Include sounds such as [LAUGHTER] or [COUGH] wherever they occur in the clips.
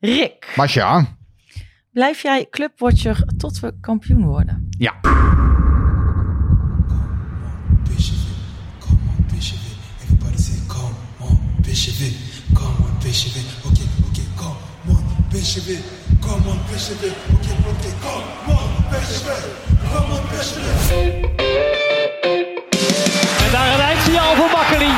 Rick, Masja, blijf jij clubwatcher tot we kampioen worden? ja. En daar een eindsignaal voor Makkeli.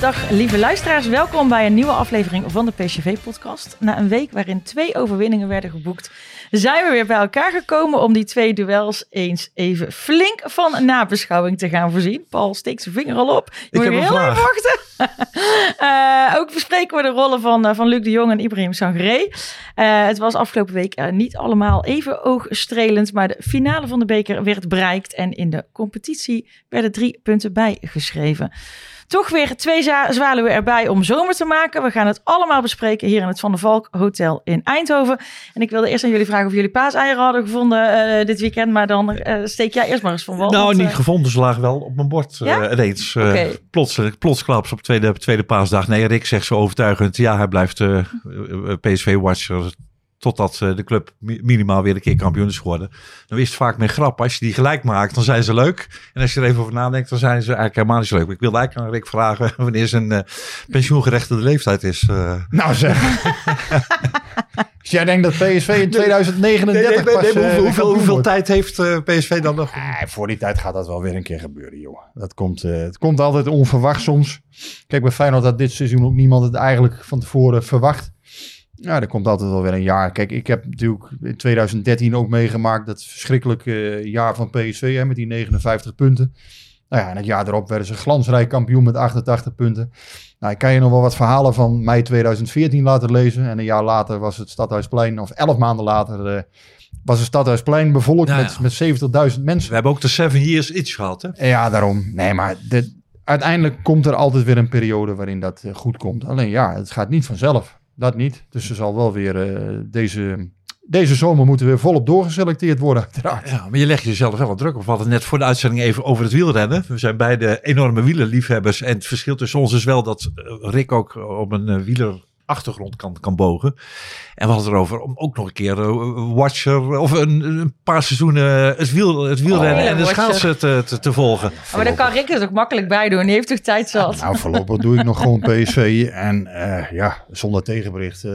Dag lieve luisteraars, welkom bij een nieuwe aflevering van de PCV-podcast. Na een week waarin twee overwinningen werden geboekt, zijn we weer bij elkaar gekomen om die twee duels eens even flink van nabeschouwing te gaan voorzien. Paul steekt zijn vinger al op. Je moet heb heel vraag. wachten. [LAUGHS] Eh, ook bespreken we de rollen van, eh, van Luc de Jong en Ibrahim Sangaré. Eh, het was afgelopen week niet allemaal even oogstrelend, maar de finale van de beker werd bereikt en in de competitie werden drie punten bijgeschreven. Toch weer twee zwaluwen erbij om zomer te maken. We gaan het allemaal bespreken hier in het Van der Valk Hotel in Eindhoven. En ik wilde eerst aan jullie vragen of jullie paaseieren hadden gevonden eh, dit weekend. Maar dan eh, steek jij eerst maar eens van wal. Nou, want, niet eh, gevonden. Ze lagen wel op mijn bord Ja? eh Oké. plots, plotsklaps op tweede, tweede paasdag. Nee, Rick zegt zo overtuigend. Ja, hij blijft PSV-watcher totdat eh, de club mi- minimaal weer een keer kampioen is geworden. Dan is het vaak met grap. Als je die gelijk maakt, dan zijn ze leuk. En als je er even over nadenkt, dan zijn ze eigenlijk helemaal niet zo leuk. Ik wilde eigenlijk aan Rick vragen [LAUGHS] wanneer zijn eh pensioengerechtigde leeftijd is. eh. Nou zeg. [LAUGHS] dus jij denkt dat PSV in 2039 pas, eh, hoeveel, hoeveel, hoeveel tijd heeft PSV dan nog? Ah, voor die tijd gaat dat wel weer een keer gebeuren, jongen. Dat komt, het komt altijd onverwacht soms. Kijk, bij Feyenoord had dit seizoen ook niemand het eigenlijk van tevoren verwacht. Ja, er komt altijd wel weer een jaar. Kijk, ik heb natuurlijk in 2013 ook meegemaakt dat verschrikkelijke jaar van PSV hè, met die 59 punten. Nou ja, en het jaar erop werden ze glansrijk kampioen met 88 punten. Nou, ik kan je nog wel wat verhalen van mei 2014 laten lezen. En een jaar later was het Stadhuisplein, of elf maanden later, eh, was het Stadhuisplein bevolkt ja. met, met 70.000 mensen. We hebben ook de Seven Years Itch gehad, hè? Ja, daarom. Nee, maar de, uiteindelijk komt er altijd weer een periode waarin dat eh, goed komt. Alleen ja, het gaat niet vanzelf. Dat niet. Dus er zal wel weer eh, deze, deze zomer moeten weer volop doorgeselecteerd worden, uiteraard. Ja, maar je legt jezelf wel wat druk op. We hadden net voor de uitzending even over het wielrennen. We zijn beide enorme wielerliefhebbers. En het verschil tussen ons is wel dat eh, Rick ook op een eh, wielerachtergrond kan, kan bogen. En we hadden het erover om ook nog een keer eh, watcher of een, een paar seizoenen het, wiel, het wielrennen Oh, en de schaatsen te, te, te volgen. Oh, maar dan kan Rick er toch makkelijk bij doen. Die heeft toch tijd zat. Nou, voorlopig doe ik nog gewoon [LAUGHS] PSV. En eh, ja, zonder tegenbericht eh,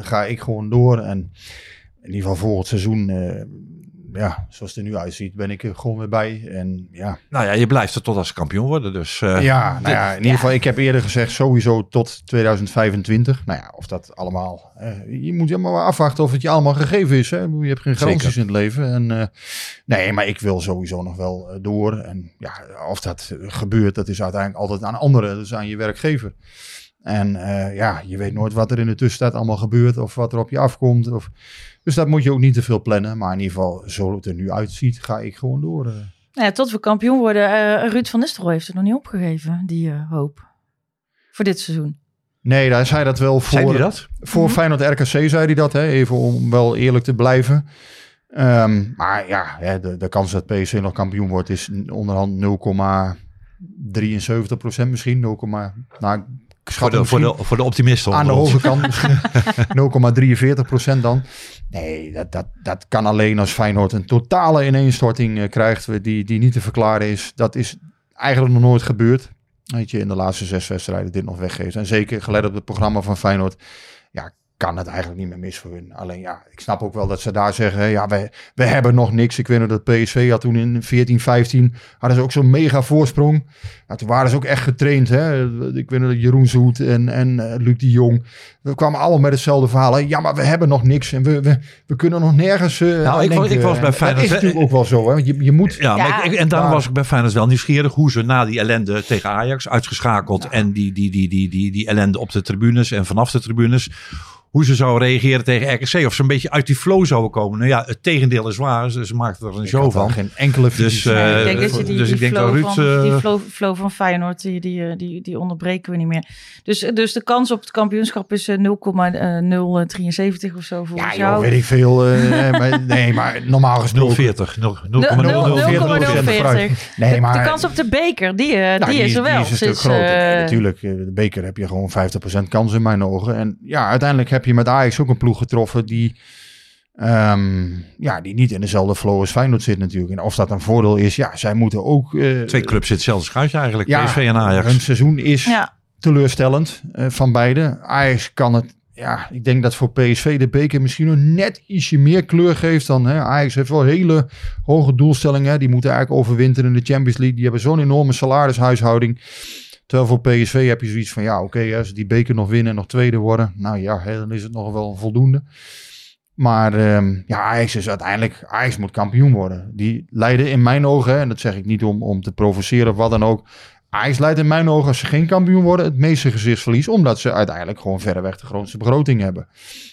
ga ik gewoon door. En in ieder geval volgend seizoen, eh, ja, zoals het er nu uitziet, ben ik er gewoon weer bij. En ja, Nou ja, je blijft er tot als kampioen worden. Dus eh, Ja, nou ja, in ieder geval, ik heb eerder gezegd sowieso tot 2025. Nou ja, of dat allemaal... eh, je moet helemaal maar afwachten of het je allemaal gegeven is. Hè? Je hebt geen garanties in het leven. En, eh, nee, maar ik wil sowieso nog wel door. En ja, of dat gebeurt, dat is uiteindelijk altijd aan anderen. Is aan je werkgever. En eh, ja, je weet nooit wat er in de tussentijd allemaal gebeurt. Of wat er op je afkomt. Of... Dus dat moet je ook niet te veel plannen. Maar in ieder geval, zo het er nu uitziet, ga ik gewoon door. ja, tot we kampioen worden. eh, Ruud van Nistelrooy heeft het nog niet opgegeven, die eh, hoop. Voor dit seizoen. Nee, daar zei dat wel voor. Dat? Voor Mhm. Feyenoord RKC zei hij dat, hè? even om wel eerlijk te blijven. Ehm, maar ja, hè, de, de kans dat PSV nog kampioen wordt is onderhand 0,73 procent misschien. 0, nou, schat Voor de, voor, de, voor de optimisten. aan de hoge kant [LAUGHS] misschien 0,43 procent dan. Nee, dat, dat, dat kan alleen als Feyenoord een totale ineenstorting eh, krijgt die, die niet te verklaren is. Dat is eigenlijk nog nooit gebeurd. Weet je, in de laatste zes wedstrijden dit nog weggeeft. En zeker gelet op het programma van Feyenoord. Ja, kan het eigenlijk niet meer mis voor hun. Alleen ja, ik snap ook wel dat ze daar zeggen, ja, we, we hebben nog niks. Ik weet nog dat PSV had toen in 14, 15, hadden ze ook zo'n mega voorsprong. Ja, toen waren ze ook echt getraind. Hè. Ik weet nog dat Jeroen Zoet en, en uh, Luc de Jong, we kwamen allemaal met hetzelfde verhaal. Hè. Ja, maar we hebben nog niks en we, we, we kunnen nog nergens uh, Nou, ik, was, ik was bij Feyenoord... Dat is natuurlijk ook wel zo, hè. Want je, je moet... Ja, maar ik, en daarom was ik bij Feyenoord wel nieuwsgierig hoe ze na die ellende tegen Ajax uitgeschakeld en die, die, die, die, die, die ellende op de tribunes en vanaf de tribunes hoe ze zouden reageren tegen RKC. Of ze een beetje uit die flow zouden komen. Nou ja, het tegendeel is waar. Ze, ze maakten er een Ik show van. geen enkele Dus, eh, ik denk dat je die, dus die, ik denk flow, Ruud, van, die eh, flow, flow van Feyenoord, die, die, eh, die, die onderbreken we niet meer. Dus, dus de kans op het kampioenschap is eh, 0,073 of zo voor ja, jou. joh, weet ik veel. eh, [LAUGHS] maar, nee, maar normaal gesproken... 040. 0, 0,040. 0,040. Nee, De- maar... De kans op de beker, die, Nou, die, is er wel. Die is een stuk groter. natuurlijk, de beker heb je gewoon 50% kans in mijn ogen. En ja, uiteindelijk heb je met Ajax ook een ploeg getroffen die, ehm, ja, die niet in dezelfde flow als Feyenoord zit natuurlijk. En of dat een voordeel is, ja, zij moeten ook... eh, Twee clubs zitten hetzelfde schuitje eigenlijk. ja, PSV en Ajax. Hun seizoen is ja. teleurstellend eh, van beide. Ajax kan het... Ja, ik denk dat voor PSV de beker misschien nog net ietsje meer kleur geeft dan... Hè. Ajax heeft wel hele hoge doelstellingen. hè. Die moeten eigenlijk overwinteren in de Champions League. Die hebben zo'n enorme salarishuishouding. Terwijl voor PSV heb je zoiets van... Ja, oké, als die beker nog winnen en nog tweede worden... Nou ja, dan is het nog wel voldoende. Maar ehm, ja, Ajax is uiteindelijk... Ajax moet kampioen worden. Die leiden in mijn ogen... En dat zeg ik niet om, om te provoceren of wat dan ook... Ajax leidt in mijn ogen, als ze geen kampioen worden, het meeste gezichtsverlies. Omdat ze uiteindelijk gewoon verreweg de grootste begroting hebben.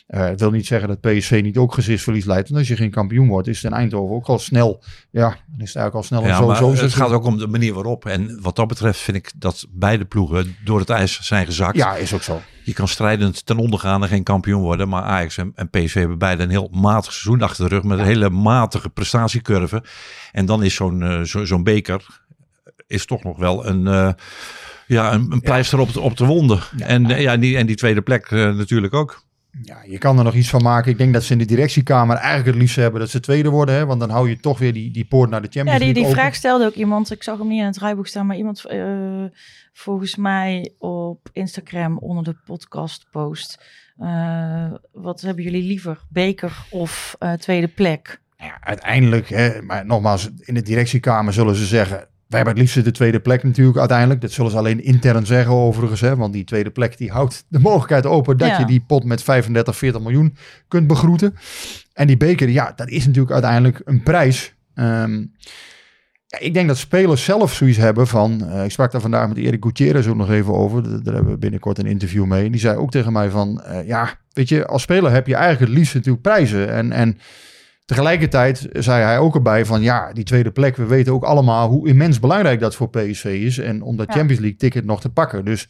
Eh het wil niet zeggen dat PSV niet ook gezichtsverlies leidt. Want als je geen kampioen wordt, is het in Eindhoven ook al snel. Ja, dan is het eigenlijk al snel Ja, zo. maar zo het gaat ook om de manier waarop. En wat dat betreft vind ik dat beide ploegen door het ijs zijn gezakt. Ja, is ook zo. Je kan strijdend ten onder gaan en geen kampioen worden. Maar Ajax en, en PSV hebben beide een heel matig seizoen achter de rug. Met een hele matige prestatiecurve. En dan is zo'n eh, zo, zo'n beker is toch nog wel een, eh, ja, een, een pleister op, de, op de wonden. En, eh, ja, die, en die tweede plek eh, natuurlijk ook. Ja, je kan er nog iets van maken. Ik denk dat ze in de directiekamer eigenlijk het liefst hebben dat ze tweede worden. Hè? Want dan hou je toch weer die, die poort naar de Champions Ja, die, die League vraag stelde ook iemand. Ik zag hem niet in het rijboek staan, maar iemand eh, volgens mij op Instagram onder de podcast post. eh, wat hebben jullie liever? Beker of eh, tweede plek? Nou ja, uiteindelijk, hè, maar nogmaals, in de directiekamer zullen ze zeggen... wij hebben het liefst de tweede plek natuurlijk uiteindelijk. Dat zullen ze alleen intern zeggen overigens. Hè, want die tweede plek die houdt de mogelijkheid open... dat Ja. je die pot met 35, 40 miljoen kunt begroeten. En die beker, ja, dat is natuurlijk uiteindelijk een prijs. Ehm, ja, ik denk dat spelers zelf zoiets hebben van... eh, ik sprak daar vandaag met Erik Gutierrez ook nog even over. Daar, daar hebben we binnenkort een interview mee. En die zei ook tegen mij van... eh, ja, weet je, als speler heb je eigenlijk het liefst natuurlijk prijzen. En... en Tegelijkertijd zei hij ook erbij van ja, die tweede plek, we weten ook allemaal hoe immens belangrijk dat voor PSV is. En om dat Ja. Champions League ticket nog te pakken. Dus,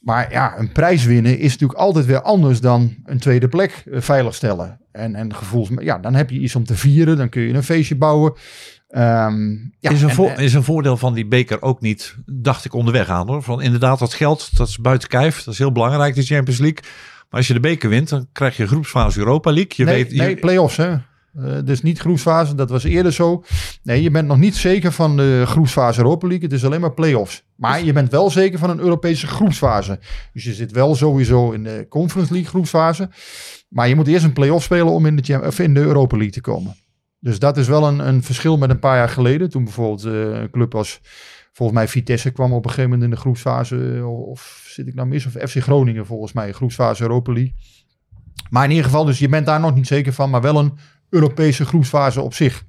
maar ja, een prijs winnen is natuurlijk altijd weer anders dan een tweede plek eh, veiligstellen. En, en gevoels, ja, dan heb je iets om te vieren, dan kun je een feestje bouwen. Ehm, ja, is, een en- vo- en- is een voordeel van die beker ook niet, dacht ik onderweg aan hoor. Van inderdaad, dat geld, dat is buiten kijf. Dat is heel belangrijk, die Champions League. Maar als je de beker wint, dan krijg je groepsfase Europa League. Je nee, weet, nee, je, play-offs hè. Eh, dus niet groepsfase, dat was eerder zo. Nee, je bent nog niet zeker van de groepsfase Europa League. Het is alleen maar play-offs. Maar je bent wel zeker van een Europese groepsfase. Dus je zit wel sowieso in de Conference League groepsfase. Maar je moet eerst een play-off spelen om in de, of in de Europa League te komen. Dus dat is wel een, een verschil met een paar jaar geleden. Toen bijvoorbeeld eh, een club als, volgens mij Vitesse kwam op een gegeven moment in de groepsfase. eh, Of zit ik nou mis? Of FC Groningen volgens mij, groepsfase Europa League. Maar in ieder geval, dus je bent daar nog niet zeker van, maar wel een Europese groepsfase op zich.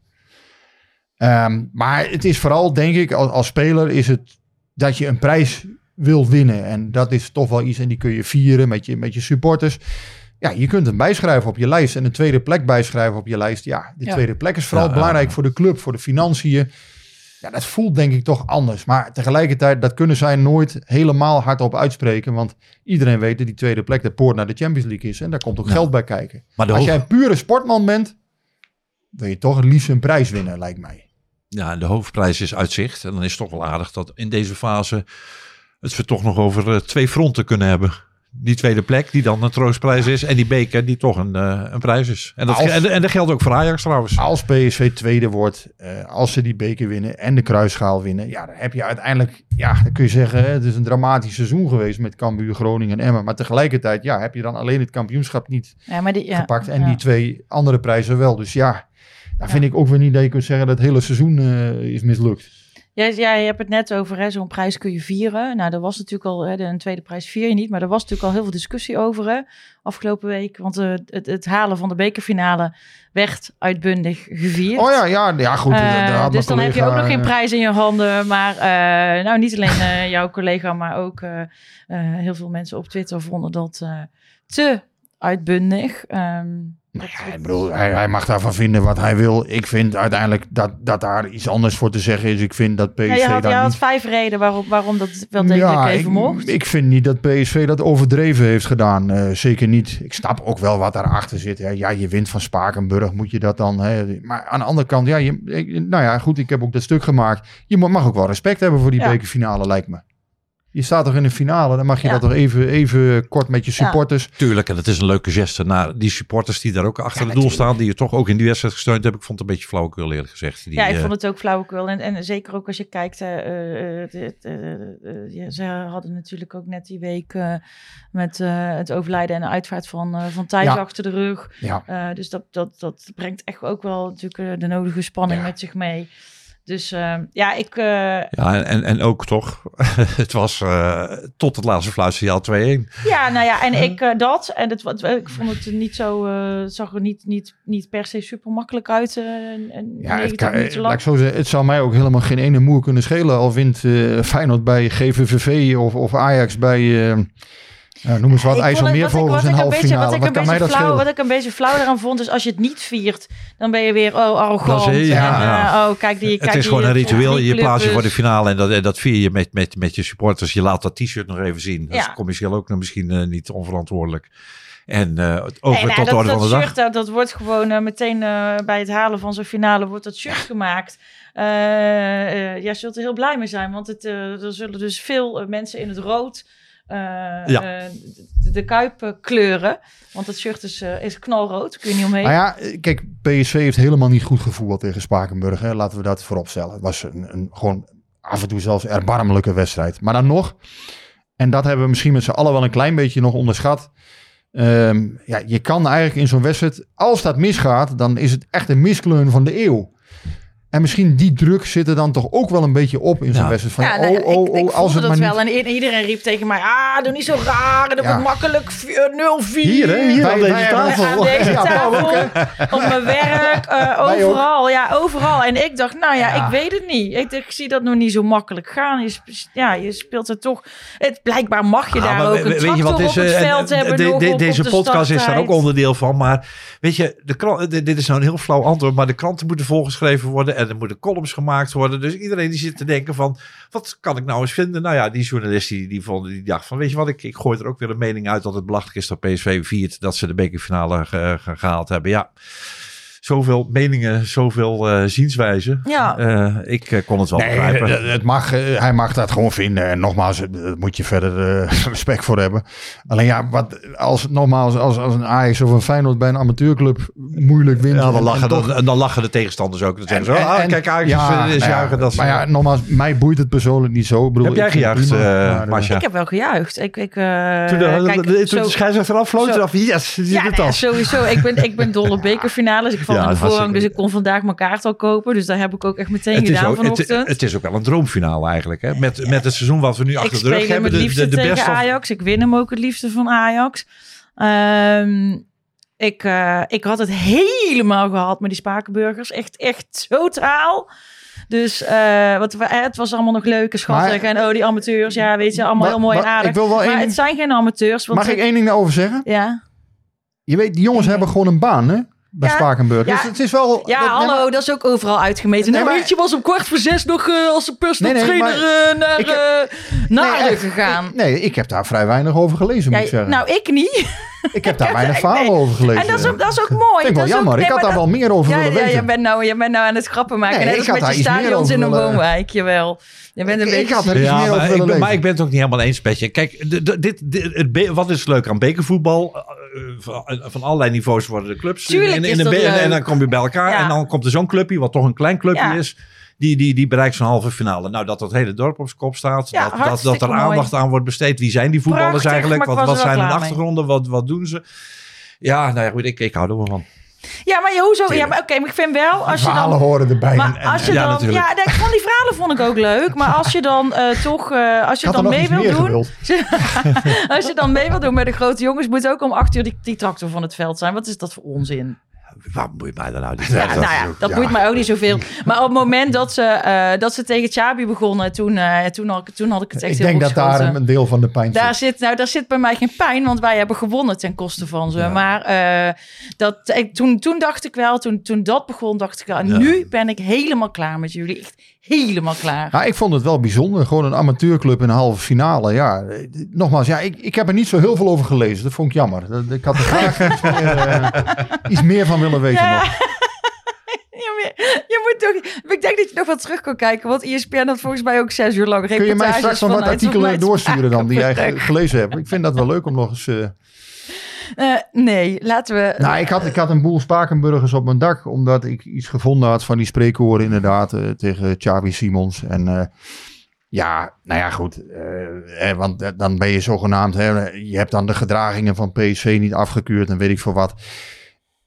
Ehm, maar het is vooral, denk ik, als, als speler is het dat je een prijs wilt winnen. En dat is toch wel iets, en die kun je vieren met je, met je supporters. Ja, je kunt hem bijschrijven op je lijst en een tweede plek bijschrijven op je lijst. Ja, de Ja. tweede plek is vooral Ja, belangrijk ja. voor de club, voor de financiën. Ja, dat voelt denk ik toch anders. Maar tegelijkertijd, dat kunnen zij nooit helemaal hardop uitspreken. Want iedereen weet dat die tweede plek de poort naar de Champions League is. En daar komt ook Ja. geld bij kijken. maar Als hoog- jij een pure sportman bent, wil je toch het liefst een prijs winnen, lijkt mij. ja, de hoofdprijs is uitzicht. En dan is het toch wel aardig dat in deze fase het we toch nog over eh, twee fronten kunnen hebben. die tweede plek, die dan een troostprijs is. En die beker, die toch een, eh, een prijs is. En dat, Als- en, en dat geldt ook voor Ajax trouwens. Als PSV tweede wordt, eh, als ze die beker winnen en de kruisschaal winnen, ja, dan heb je uiteindelijk, ja, dan kun je zeggen, hè, het is een dramatisch seizoen geweest met Cambuur, Groningen en Emmen. Maar tegelijkertijd, ja, heb je dan alleen het kampioenschap niet Ja, maar die, ja, gepakt en ja. die twee andere prijzen wel. Dus ja, daar Ja. vind ik ook weer niet dat je kunt zeggen dat het hele seizoen eh, is mislukt. Ja, ja, je hebt het net over, hè, zo'n prijs kun je vieren. Nou, er was natuurlijk al, hè, de een tweede prijs vier je niet, maar er was natuurlijk al heel veel discussie over, hè, afgelopen week. Want eh, het, het halen van de bekerfinale werd uitbundig gevierd. Oh ja, ja, ja goed. Eh, daar dus dan heb je ook nog geen prijs in je handen. Maar nou, niet alleen jouw collega, maar ook heel veel mensen op Twitter vonden dat te uitbundig. Ehm, Nou ja, ik bedoel, hij, hij mag daarvan vinden wat hij wil. Ik vind uiteindelijk dat, dat daar iets anders voor te zeggen is. Ik vind dat PSV ja, je had, je daar had niet... vijf redenen waarom, waarom dat wel degelijk even ik, mocht. ik vind niet dat PSV dat overdreven heeft gedaan. Eh, zeker niet. Ik snap ook wel wat daarachter zit. Hè. Ja, je wint van Spakenburg, moet je dat dan... Hè. Maar aan de andere kant, ja, je, nou ja, goed, ik heb ook dat stuk gemaakt. Je mag ook wel respect hebben voor die Ja. bekerfinale, lijkt me. Je staat toch in de finale, dan mag je Ja. dat toch even, even kort met je Ja. supporters. Tuurlijk, en het is een leuke geste naar die supporters die daar ook achter Ja, het doel staan. Die je toch ook in die wedstrijd gesteund hebben. Ik vond het een beetje flauwekul eerlijk gezegd. Die, ja, ik eh, vond het ook flauwekul. En, en zeker ook als je kijkt, eh, eh, eh, eh, ja, ze hadden natuurlijk ook net die week eh, met eh, het overlijden en de uitvaart van, eh, van Thijs Ja. achter de rug. Ja. Eh, dus dat, dat, dat brengt echt ook wel natuurlijk de nodige spanning Ja. met zich mee. Dus eh, ja, ik... eh, Ja, en, en ook toch, [LAUGHS] het was eh, tot het laatste fluitsignaal 2-1. Ja, nou ja, en ik eh, dat. En het, wat- ik vond het niet zo. het zag er niet, niet, niet per se super makkelijk uit. en, Ja, het, 90 kan, laat ik zo zeggen, het zou mij ook helemaal geen ene moer kunnen schelen. Al wint Feyenoord bij GVVV of, of Ajax bij, eh, ja, noem eens wat, het- IJsselmeervogels wat in halve een beetje- finale. Wat ik Wat een kan mij beetje dat flauw, schelen? wat ik een beetje flauw eraan vond, is als je het niet viert, dan ben je weer oh, arrogant. Dat is- ja, en, ja. eh, oh, kijk die, Het kijk is die, gewoon een eh, ritueel. Je drie plaatst je voor de finale en dat, en dat vier je met, met, met je supporters. Je laat dat t-shirt nog even zien. Dat is Ja. commercieel ook nog misschien eh, niet onverantwoordelijk. En eh over Nee, nou, tot de dat, orde dat van de dag. shirt, dat, dat wordt gewoon meteen eh, bij het halen van zo'n finale wordt dat shirt gemaakt. Eh eh, ja, zult er heel blij mee zijn, want het, eh, er zullen dus veel mensen in het rood Ja. eh, de, kuip eh, kleuren. Want het shirt is, eh, is knalrood, kun je niet omheen. Nou ja, eh, kijk, PSV heeft helemaal niet goed gevoeld tegen Spakenburg. Hè. Laten we dat vooropstellen. Het was een, een gewoon af en toe zelfs erbarmelijke wedstrijd. Maar dan nog, en dat hebben we misschien met z'n allen wel een klein beetje nog onderschat. Ehm, ja, je kan eigenlijk in zo'n wedstrijd, als dat misgaat, dan is het echt een miskleun van de eeuw. En misschien die druk zit er dan toch ook wel een beetje op in zo'n Ja. wedstrijd. Van, ja, nou ja, oh, oh, ik, ik oh, als het dat maar wel. niet... En iedereen riep tegen mij, ah, doe niet zo raar. Dat Ja. wordt makkelijk v- eh, 0-4. Hier, hè? Hier aan deze tafel. Aan deze Ja, ook, op mijn werk, eh, [LAUGHS] overal. Ja, overal. En ik dacht, nou ja, Ja. ik weet het niet. Ik, ik zie dat nog niet zo makkelijk gaan. Je, ja, je speelt er toch... Het, blijkbaar mag je daar maar ook een weet je wat is, op het eh, veld en- hebben. de- nog de- op- Deze op de podcast is daar ook onderdeel van. Maar weet je, de krant, dit dit is nou een heel flauw antwoord. Maar de kranten moeten volgeschreven worden. En er moeten columns gemaakt worden. Dus iedereen die zit te denken van, wat kan ik nou eens vinden? Nou ja, die journalist die, die, vond, die dacht van, weet je wat, ik, ik gooi er ook weer een mening uit dat het belachelijk is dat PSV viert dat ze de bekerfinale ge- ge- gehaald hebben. Ja, zoveel meningen, zoveel eh, zienswijzen. Ja. Eh, ik eh, kon het wel Nee, begrijpen. het- het mag, hij mag dat gewoon vinden. En nogmaals, daar moet je verder [LAUGHS] respect voor hebben. Alleen ja, wat, als, nogmaals, als, als een Ajax of een Feyenoord bij een amateurclub moeilijk wint. Ja, en- dan en lachen, toch- dan, dan lachen de tegenstanders ook. Dan zeggen ze, en- ah, en- kijk, Ajax ja, is, nou juichen. Dat is, maar ja, nogmaals, mij boeit het persoonlijk niet zo. Ik bedoel, Heb jij gejuicht, Masja? Ik heb wel gejuicht. Ik, ik, eh, Toen de, kijk, de, toen zo- de scheidsrechter afvloot, ik, yes, die Ja, doet nou dat. sowieso. Ik ben, ik ben dol op bekerfinales. Ik val Ja, de voorrang, dus ik kon vandaag mijn kaart al kopen. Dus daar heb ik ook echt meteen Het is, gedaan ook, vanochtend. het is ook wel een droomfinale eigenlijk. Hè? Met, met het seizoen wat we nu ik achter de speel rug hem hebben. het De, liefste de, de tegen best of- Ajax. Ik win hem ook het liefste van Ajax. Ehm, ik, eh, ik had het helemaal gehad met die Spakenburgers. Echt, echt totaal. Dus eh, wat, we- eh, het was allemaal nog leuk en schattig. Maar- en oh, die amateurs. Ja, weet je, allemaal Maar- heel mooi en maar aardig. ik wil wel één maar ding- het zijn geen amateurs. Want Mag ik ik- één ding daarover zeggen? Ja. Je weet, die jongens hebben gewoon een baan, hè? Bij Ja, Spakenburg. ja. Dus het is wel... Ja, dat- hallo, dat is ook overal uitgemeten. Nee, nou, maar- was om kwart voor zes nog eh, als een personal Nee, nee, trainer eh, naar heb- eh, echt. gegaan. Ik- nee, ik heb daar vrij weinig over gelezen, moet ik zeggen. nou, ik niet. Ik heb daar weinig er- verhalen nee. over gelezen. En dat is ook, dat is ook mooi. Vind ik wel Dat is ook- jammer. nee, ik had daar dat- wel meer over ja, willen ja, weten. je bent nou, je bent nou aan het grappen maken. Nee, Net ik als had met daar je iets meer stadions over in een woonwijk, jawel. Je bent een Ik- ik beetje... had er iets Ja, meer over maar willen ik, ben- lezen. maar ik ben het ook niet helemaal eens, Petje. Kijk, dit, dit- het wat is leuk aan bekervoetbal? Eh, eh, van, van allerlei niveaus worden de clubs. Tuurlijk in, is de en, leuk. en dan kom je bij elkaar. Ja. En dan komt er zo'n clubje, wat toch een klein clubje Ja. is. Die, die, die bereikt zo'n halve finale. Nou, dat dat hele dorp op zijn kop staat. Ja, dat, dat, er mooi. aandacht aan wordt besteed. Wie zijn die voetballers Prachtig, eigenlijk? Wat, wat zijn hun achtergronden? Wat, wat doen ze? Ja, nou ja, goed, ik, ik hou er wel van. Ja, maar je, hoezo? Ja, maar oké, maar ik vind wel... Als je Verhalen dan, horen erbij. maar en- als je ja, dan... natuurlijk. Ja, nee, ik vond die verhalen vond ik ook leuk. Maar als je dan eh, toch... eh, als je dan mee wil doen... [LAUGHS] als je dan mee wil doen met de grote jongens... moet ook om acht uur die, die tractor van het veld zijn. Wat is dat voor onzin? Wat moet je mij dan nou? Ja, dat nou ja, dat ja. boeit mij ook niet zoveel. Maar op het moment dat ze, eh, dat ze tegen Chabi begonnen... Toen, eh, toen, had, ik- toen had ik het echt Ik heel denk dat daar een deel van de pijn Daar zit. zit, nou, daar zit bij mij geen pijn, want wij hebben gewonnen ten koste van ze. Ja. Maar eh, dat, ik, toen, toen dacht ik wel, toen, toen dat begon, dacht ik wel, Ja. nu ben ik helemaal klaar met jullie. Echt helemaal klaar. Ja, ik vond het wel bijzonder. Gewoon een amateurclub in een halve finale. Ja, nogmaals, ja, ik, ik heb er niet zo heel veel over gelezen. Dat vond ik jammer. Dat- Ik had er graag [LAUGHS] iets, meer, eh, iets meer van willen weten Ja. nog. [LAUGHS] Je, moet- toch, ik denk dat je nog wat terug kan kijken, want ESPN had volgens mij ook zes uur lang Kun je mij straks nog wat artikelen doorsturen dan die jij gelezen hebt? Ik vind dat wel leuk om nog eens... eh, Eh, nee, laten we... Nou, ik had, ik had een boel Spakenburgers op mijn dak, omdat ik iets gevonden had van die spreekwoorden inderdaad eh, tegen Xavi Simons. En eh, ja, nou ja, goed. eh, want dan ben je zogenaamd, hè, je hebt dan de gedragingen van PSV niet afgekeurd en weet ik veel wat.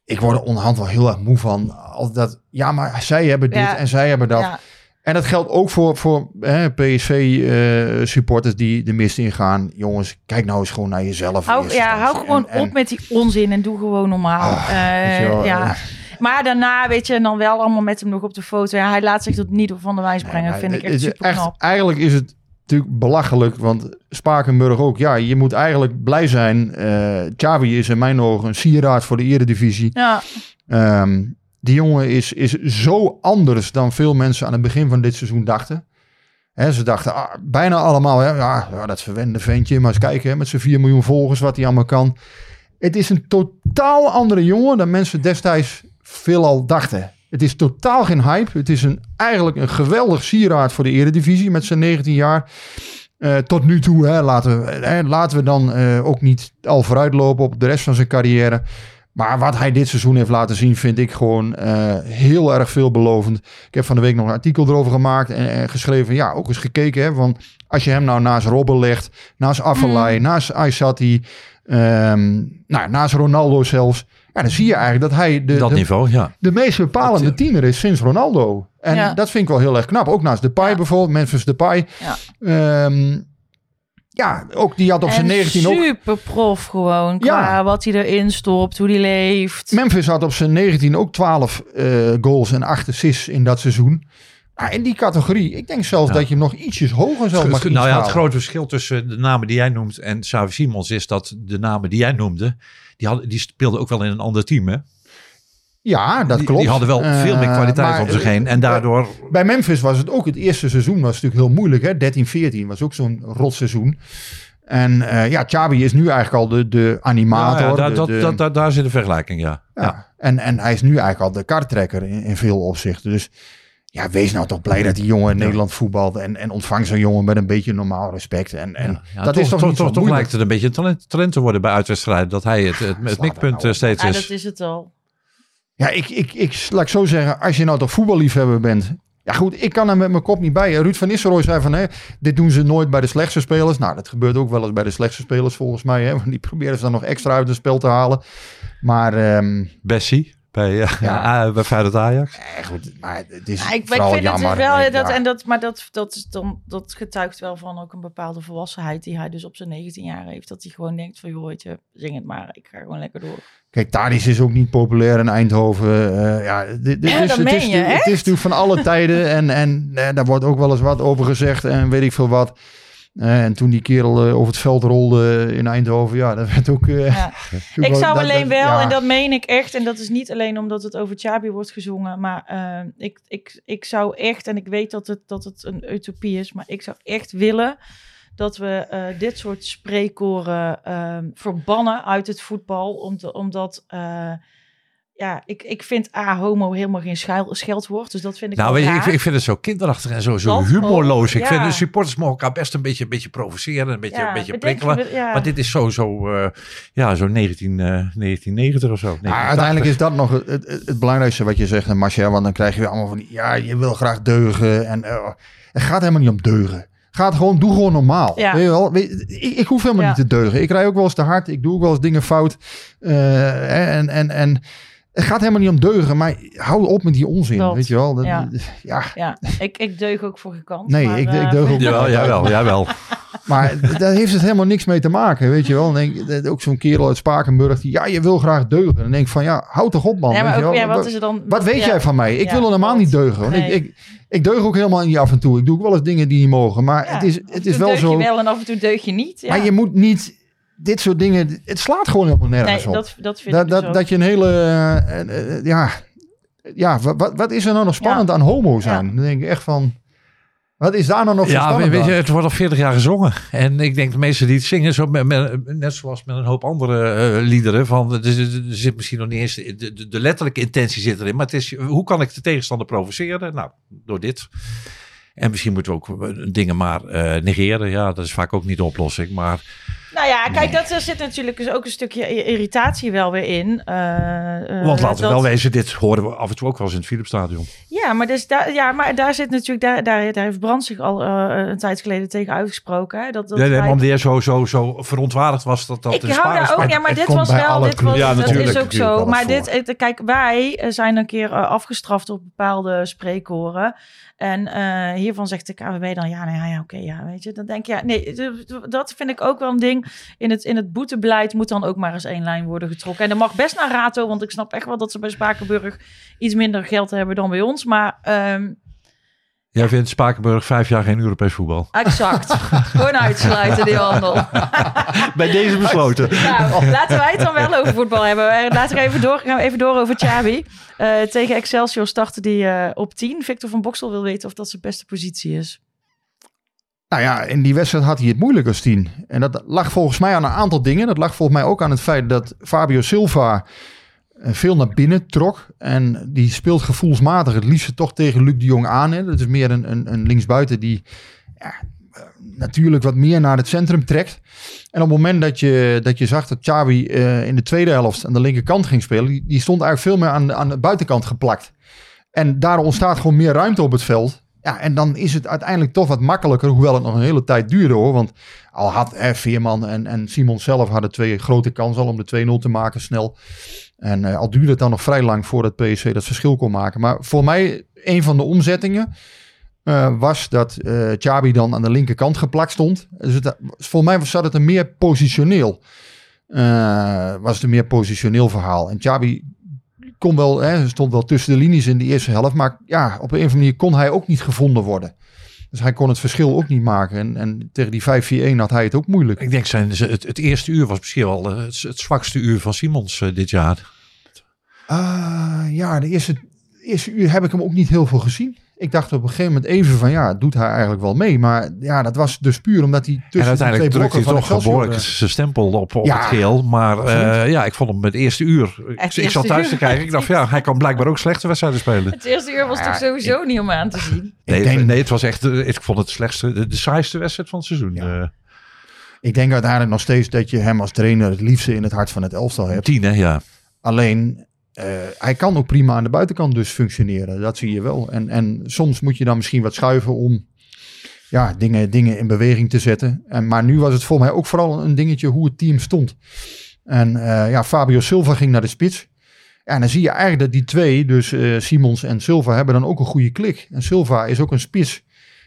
Ik word er onderhand wel heel erg moe van. Al dat, ja, maar zij hebben dit Ja. en zij hebben dat. ja. En dat geldt ook voor, voor PSV-supporters die de mist ingaan. Jongens, kijk nou eens gewoon naar jezelf. Hou, ja, hou gewoon En- en- op met die onzin en doe gewoon normaal. Ah, Eh, wel, ja. eh. Maar daarna, weet je, en dan wel allemaal met hem nog op de foto. Ja, hij laat zich tot niet van de wijs brengen. Nee, vind ik echt super knap. Eigenlijk is het natuurlijk belachelijk, want Spakenburg ook. Ja, je moet eigenlijk blij zijn. eh Xavi is in mijn ogen een sieraad voor de eredivisie. Ja, Ehm, die jongen is, is zo anders dan veel mensen aan het begin van dit seizoen dachten. Ze dachten ah, bijna allemaal, hè, ja, dat verwende ventje. Maar eens kijken met zijn 4 miljoen volgers wat hij allemaal kan. Het is een totaal andere jongen dan mensen destijds veelal dachten. Het is totaal geen hype. Het is een, eigenlijk een geweldig sieraad voor de eredivisie met zijn 19 jaar. Eh, tot nu toe, hè, laten, we, laten we dan eh, ook niet al vooruitlopen op de rest van zijn carrière. Maar wat hij dit seizoen heeft laten zien, vind ik gewoon eh, heel erg veelbelovend. Ik heb van de week nog een artikel erover gemaakt en, en geschreven. Ja, ook eens gekeken. Hè, want als je hem nou naast Robben legt, naast Afellay, naast Aysati, ehm, nou, naast Ronaldo zelfs. Ja, dan zie je eigenlijk dat hij de, dat de, niveau, ja. de meest bepalende Dat, tiener is sinds Ronaldo. En Ja. dat vind ik wel heel erg knap. Ook naast Depay Ja. bijvoorbeeld, Memphis Depay. Ja. Ehm, ja, ook die had op zijn en 19 ook super prof gewoon. Qua Ja. wat hij erin stopt, hoe hij leeft. Memphis had op zijn 19 ook 12 eh, goals en 8 assists in dat seizoen. Ah, in die categorie, ik denk zelfs Ja. dat je hem nog ietsjes hoger zou mag nou ja, het grote verschil tussen de namen die jij noemt en Xavi Simons is dat de namen die jij noemde, die, hadden, die speelden ook wel in een ander team. Hè? Ja, dat die, klopt. Die hadden wel veel meer Eh, kwaliteit maar, om zich heen. En daardoor, Bij Memphis was het ook het eerste seizoen, was natuurlijk heel moeilijk. Hè? 13, 14 was ook zo'n rotseizoen. En eh, ja, Xabi is nu eigenlijk al de, de animator. Ja, ja, daar, de- dat, de- dat, dat- daar zit een vergelijking, ja. ja. ja. En, en hij is nu eigenlijk al de karttrekker in, in veel opzichten. Dus ja, wees nou toch blij dat die jongen in Nederland voetbalt. En, en ontvang zo'n jongen met een beetje normaal respect. En, en Ja, dat toch, is toch, toch, niet zo toch, lijkt het een beetje een talent, talent te worden bij uitwedstrijden. Dat hij het, het, mikpunt nou eh, steeds Ja, is. dat is het al. Ja, ik, ik, ik, laat ik zo zeggen, als je nou toch voetballiefhebber bent. Ja goed, ik kan er met mijn kop niet bij. Ruud van Nistelrooy zei van, hè, dit doen ze nooit bij de slechtste spelers. Nou, dat gebeurt ook wel eens bij de slechtste spelers volgens mij. Hè, want die proberen ze dan nog extra uit het spel te halen. Maar, ehm, Bessie bij, eh, Ja. ja. [LAUGHS] bij Feyenoord Ajax. eh, goed, maar het is Ja, ik, vind jammer. het dus wel, dat, en dat, maar dat, dat, is dan, dat getuigt wel van ook een bepaalde volwassenheid die hij dus op zijn 19 jaar heeft. Dat hij gewoon denkt van, joh, je, zing het maar, ik ga gewoon lekker door. Kijk, Tadis is ook niet populair in Eindhoven. Eh, ja, dit, dit Ja, is, dat het, meen is, je, het is natuurlijk van alle tijden. En, en eh, daar wordt ook wel eens wat over gezegd en weet ik veel wat. En toen die kerel eh, over het veld rolde in Eindhoven, ja, dat werd ook... eh, Ja. [LAUGHS] Ik wel- zou dat- alleen dat- wel, ja. en dat meen ik echt, en dat is niet alleen omdat het over Chabi wordt gezongen, maar eh, ik, ik, ik zou echt, en ik weet dat het, dat het een utopie is, maar ik zou echt willen dat we dit soort spreekkoren eh, verbannen uit het voetbal, om te- omdat... eh, ja, ik, ik vind A, homo helemaal geen schuil, scheldwoord, dus dat vind ik Nou, weet je, ik, ik vind het zo kinderachtig en zo, zo Dat humorloos. ook, Ik vind de supporters mogen elkaar best een beetje, een beetje provoceren, een beetje, Ja, een beetje je prikkelen. ja. Maar dit is zo, zo, eh, ja, zo 19, eh, 1990 of zo. Maar 1980. uiteindelijk is dat nog het, het, het belangrijkste wat je zegt, en Marcel. Want dan krijg je weer allemaal van die, ja, je wil graag deugen. En eh, het gaat helemaal niet om deugen. Gaat gewoon, doe gewoon normaal. Ja. Weet je wel? Weet- ik, ik hoef helemaal Ja. niet te deugen. Ik rij ook wel eens te hard. Ik doe ook wel eens dingen fout. Eh, en, en, en het gaat helemaal niet om deugen. Maar hou op met die onzin. Dat, weet je wel? Dat, ja. ja. Ja, ik, ik deug ook voor gekant. Nee, maar, ik, eh, ik deug ook [LAUGHS] Jawel, jawel, jawel. [LAUGHS] Maar daar heeft het helemaal niks mee te maken, weet je wel. Denk, ook zo'n kerel uit Spakenburg die, ja, je wil graag deugen. Dan denk ik van, ja, houd toch op man. Ja, maar weet je ook, ja, wat is er dan? Wat weet ja. jij van mij? Ik Ja, wil helemaal klopt. niet deugen. Nee. ik, ik, ik deug ook helemaal niet af en toe. Ik doe ook wel eens dingen die niet mogen. Maar Ja, het is, af en het toe is wel deug zo. je wel en af en toe deug je niet. Ja. Maar je moet niet dit soort dingen. Het slaat gewoon helemaal nergens nee, op. dat, dat vind dat, ik dat, dat je een hele. eh, eh, eh, ja, ja wat, wat, wat is er nou nog spannend aan homo zijn? Dan denk ik echt van. Wat is daar nou nog Ja, spannend weet je, aan? het wordt al 40 jaar gezongen. En ik denk de mensen die het zingen, zo met, met- net zoals met een hoop andere liederen, van, er, zit- er zit misschien nog niet eens, de, de, de letterlijke intentie zit erin, maar het is, hoe kan ik de tegenstander provoceren? Nou, door dit. En misschien moeten we ook dingen maar eh, negeren. Ja, dat is vaak ook niet de oplossing. Maar Nou ja, kijk, dat, er zit natuurlijk dus ook een stukje irritatie wel weer in. eh, eh, want laten we wel wezen, dit horen we af en toe ook wel eens in het Philipsstadion. Ja, maar, dus daar, ja, maar daar zit natuurlijk, daar, daar, daar heeft Brand zich al eh, een tijd geleden tegen uitgesproken. Hè? Dat, dat Nee, nee, omdat jij zo, zo, zo verontwaardigd was dat dat ik de hou daar ook, ja, maar dit was wel, dit was. Ja, dat is ook zo. Maar dit, het- kijk, wij eh, zijn een keer eh, afgestraft op bepaalde spreekkoren. En eh, hiervan zegt de KWB dan, ja, nou ja, ja oké, ja, weet je. Dan denk je, ja, nee, dat vind ik ook wel een ding. In het, in het boetebeleid moet dan ook maar eens één lijn worden getrokken. En dat mag best naar Rato, want ik snap echt wel dat ze bij Spakenburg iets minder geld hebben dan bij ons. Maar ehm, Jij vindt Spakenburg vijf jaar geen Europees voetbal. exact, [LAUGHS] gewoon uitsluiten die handel. [LAUGHS] Bij deze besloten. [LAUGHS] Nou, laten wij het dan wel over voetbal hebben. Eh, Laten we even door, gaan we even door over Chabi. Eh, tegen Excelsior startte die eh, op 10. Victor van Boksel wil weten of dat zijn beste positie is. Nou ja, in die wedstrijd had hij het moeilijk als tien. En dat lag volgens mij aan een aantal dingen. Dat lag volgens mij ook aan het feit dat Fabio Silva veel naar binnen trok. En die speelt gevoelsmatig het liefst toch tegen Luc de Jong aan. Hè. Dat is meer een, een, een linksbuiten die ja, eh, natuurlijk wat meer naar het centrum trekt. En op het moment dat je, dat je zag dat Xavi eh, in de tweede helft aan de linkerkant ging spelen... die, die stond eigenlijk veel meer aan aan de buitenkant geplakt. En daar ontstaat gewoon meer ruimte op het veld. Ja, en dan is het uiteindelijk toch wat makkelijker, hoewel het nog een hele tijd duurde hoor. Want al had hè, Veerman en, en Simon zelf hadden twee grote kansen al om de 2-0 te maken snel. En eh, al duurde het dan nog vrij lang voordat PSV dat verschil kon maken. Maar voor mij, een van de omzettingen eh, was dat eh Chabi dan aan de linkerkant geplakt stond. Dus het, voor mij zat het een meer positioneel. eh, was het een meer positioneel verhaal. En Chabi kon wel, hè, stond wel tussen de linies in de eerste helft. Maar ja, op een of andere manier kon hij ook niet gevonden worden. Dus hij kon het verschil ook niet maken. En, en tegen die 5-4-1 had hij het ook moeilijk. Ik denk zijn, het, het eerste uur was misschien wel eh, het, het zwakste uur van Simons eh, dit jaar. Ah, ja, de eerste, eerste uur heb ik hem ook niet heel veel gezien. Ik dacht op een gegeven moment even van ja, doet hij eigenlijk wel mee. Maar ja, dat was dus puur omdat hij En tussen uiteindelijk die twee drukte hij toch behoorlijk zijn stempel op, op Ja, het geel. Maar eh, ja, ik vond hem het eerste uur. Ik, Het ik zat thuis uur. te kijken. Ik dacht, ja, hij kan blijkbaar ook slechte wedstrijden spelen. Het eerste uur was toch sowieso niet om aan te [LAUGHS] zien. Nee, denk- nee, het was echt, eh, ik vond het slechtste, de, de saaiste wedstrijd van het seizoen. Ja. Eh, Ik denk uiteindelijk nog steeds dat je hem als trainer het liefste in het hart van het elftal hebt. tien, hè, ja. Alleen, eh, hij kan ook prima aan de buitenkant dus functioneren. Dat zie je wel. En, en soms moet je dan misschien wat schuiven om ja, dingen, dingen in beweging te zetten. En, maar nu was het voor mij ook vooral een dingetje hoe het team stond. En eh, ja, Fabio Silva ging naar de spits. Ja, en dan zie je eigenlijk dat die twee, dus eh, Simons en Silva, hebben dan ook een goede klik. En Silva is ook een spits.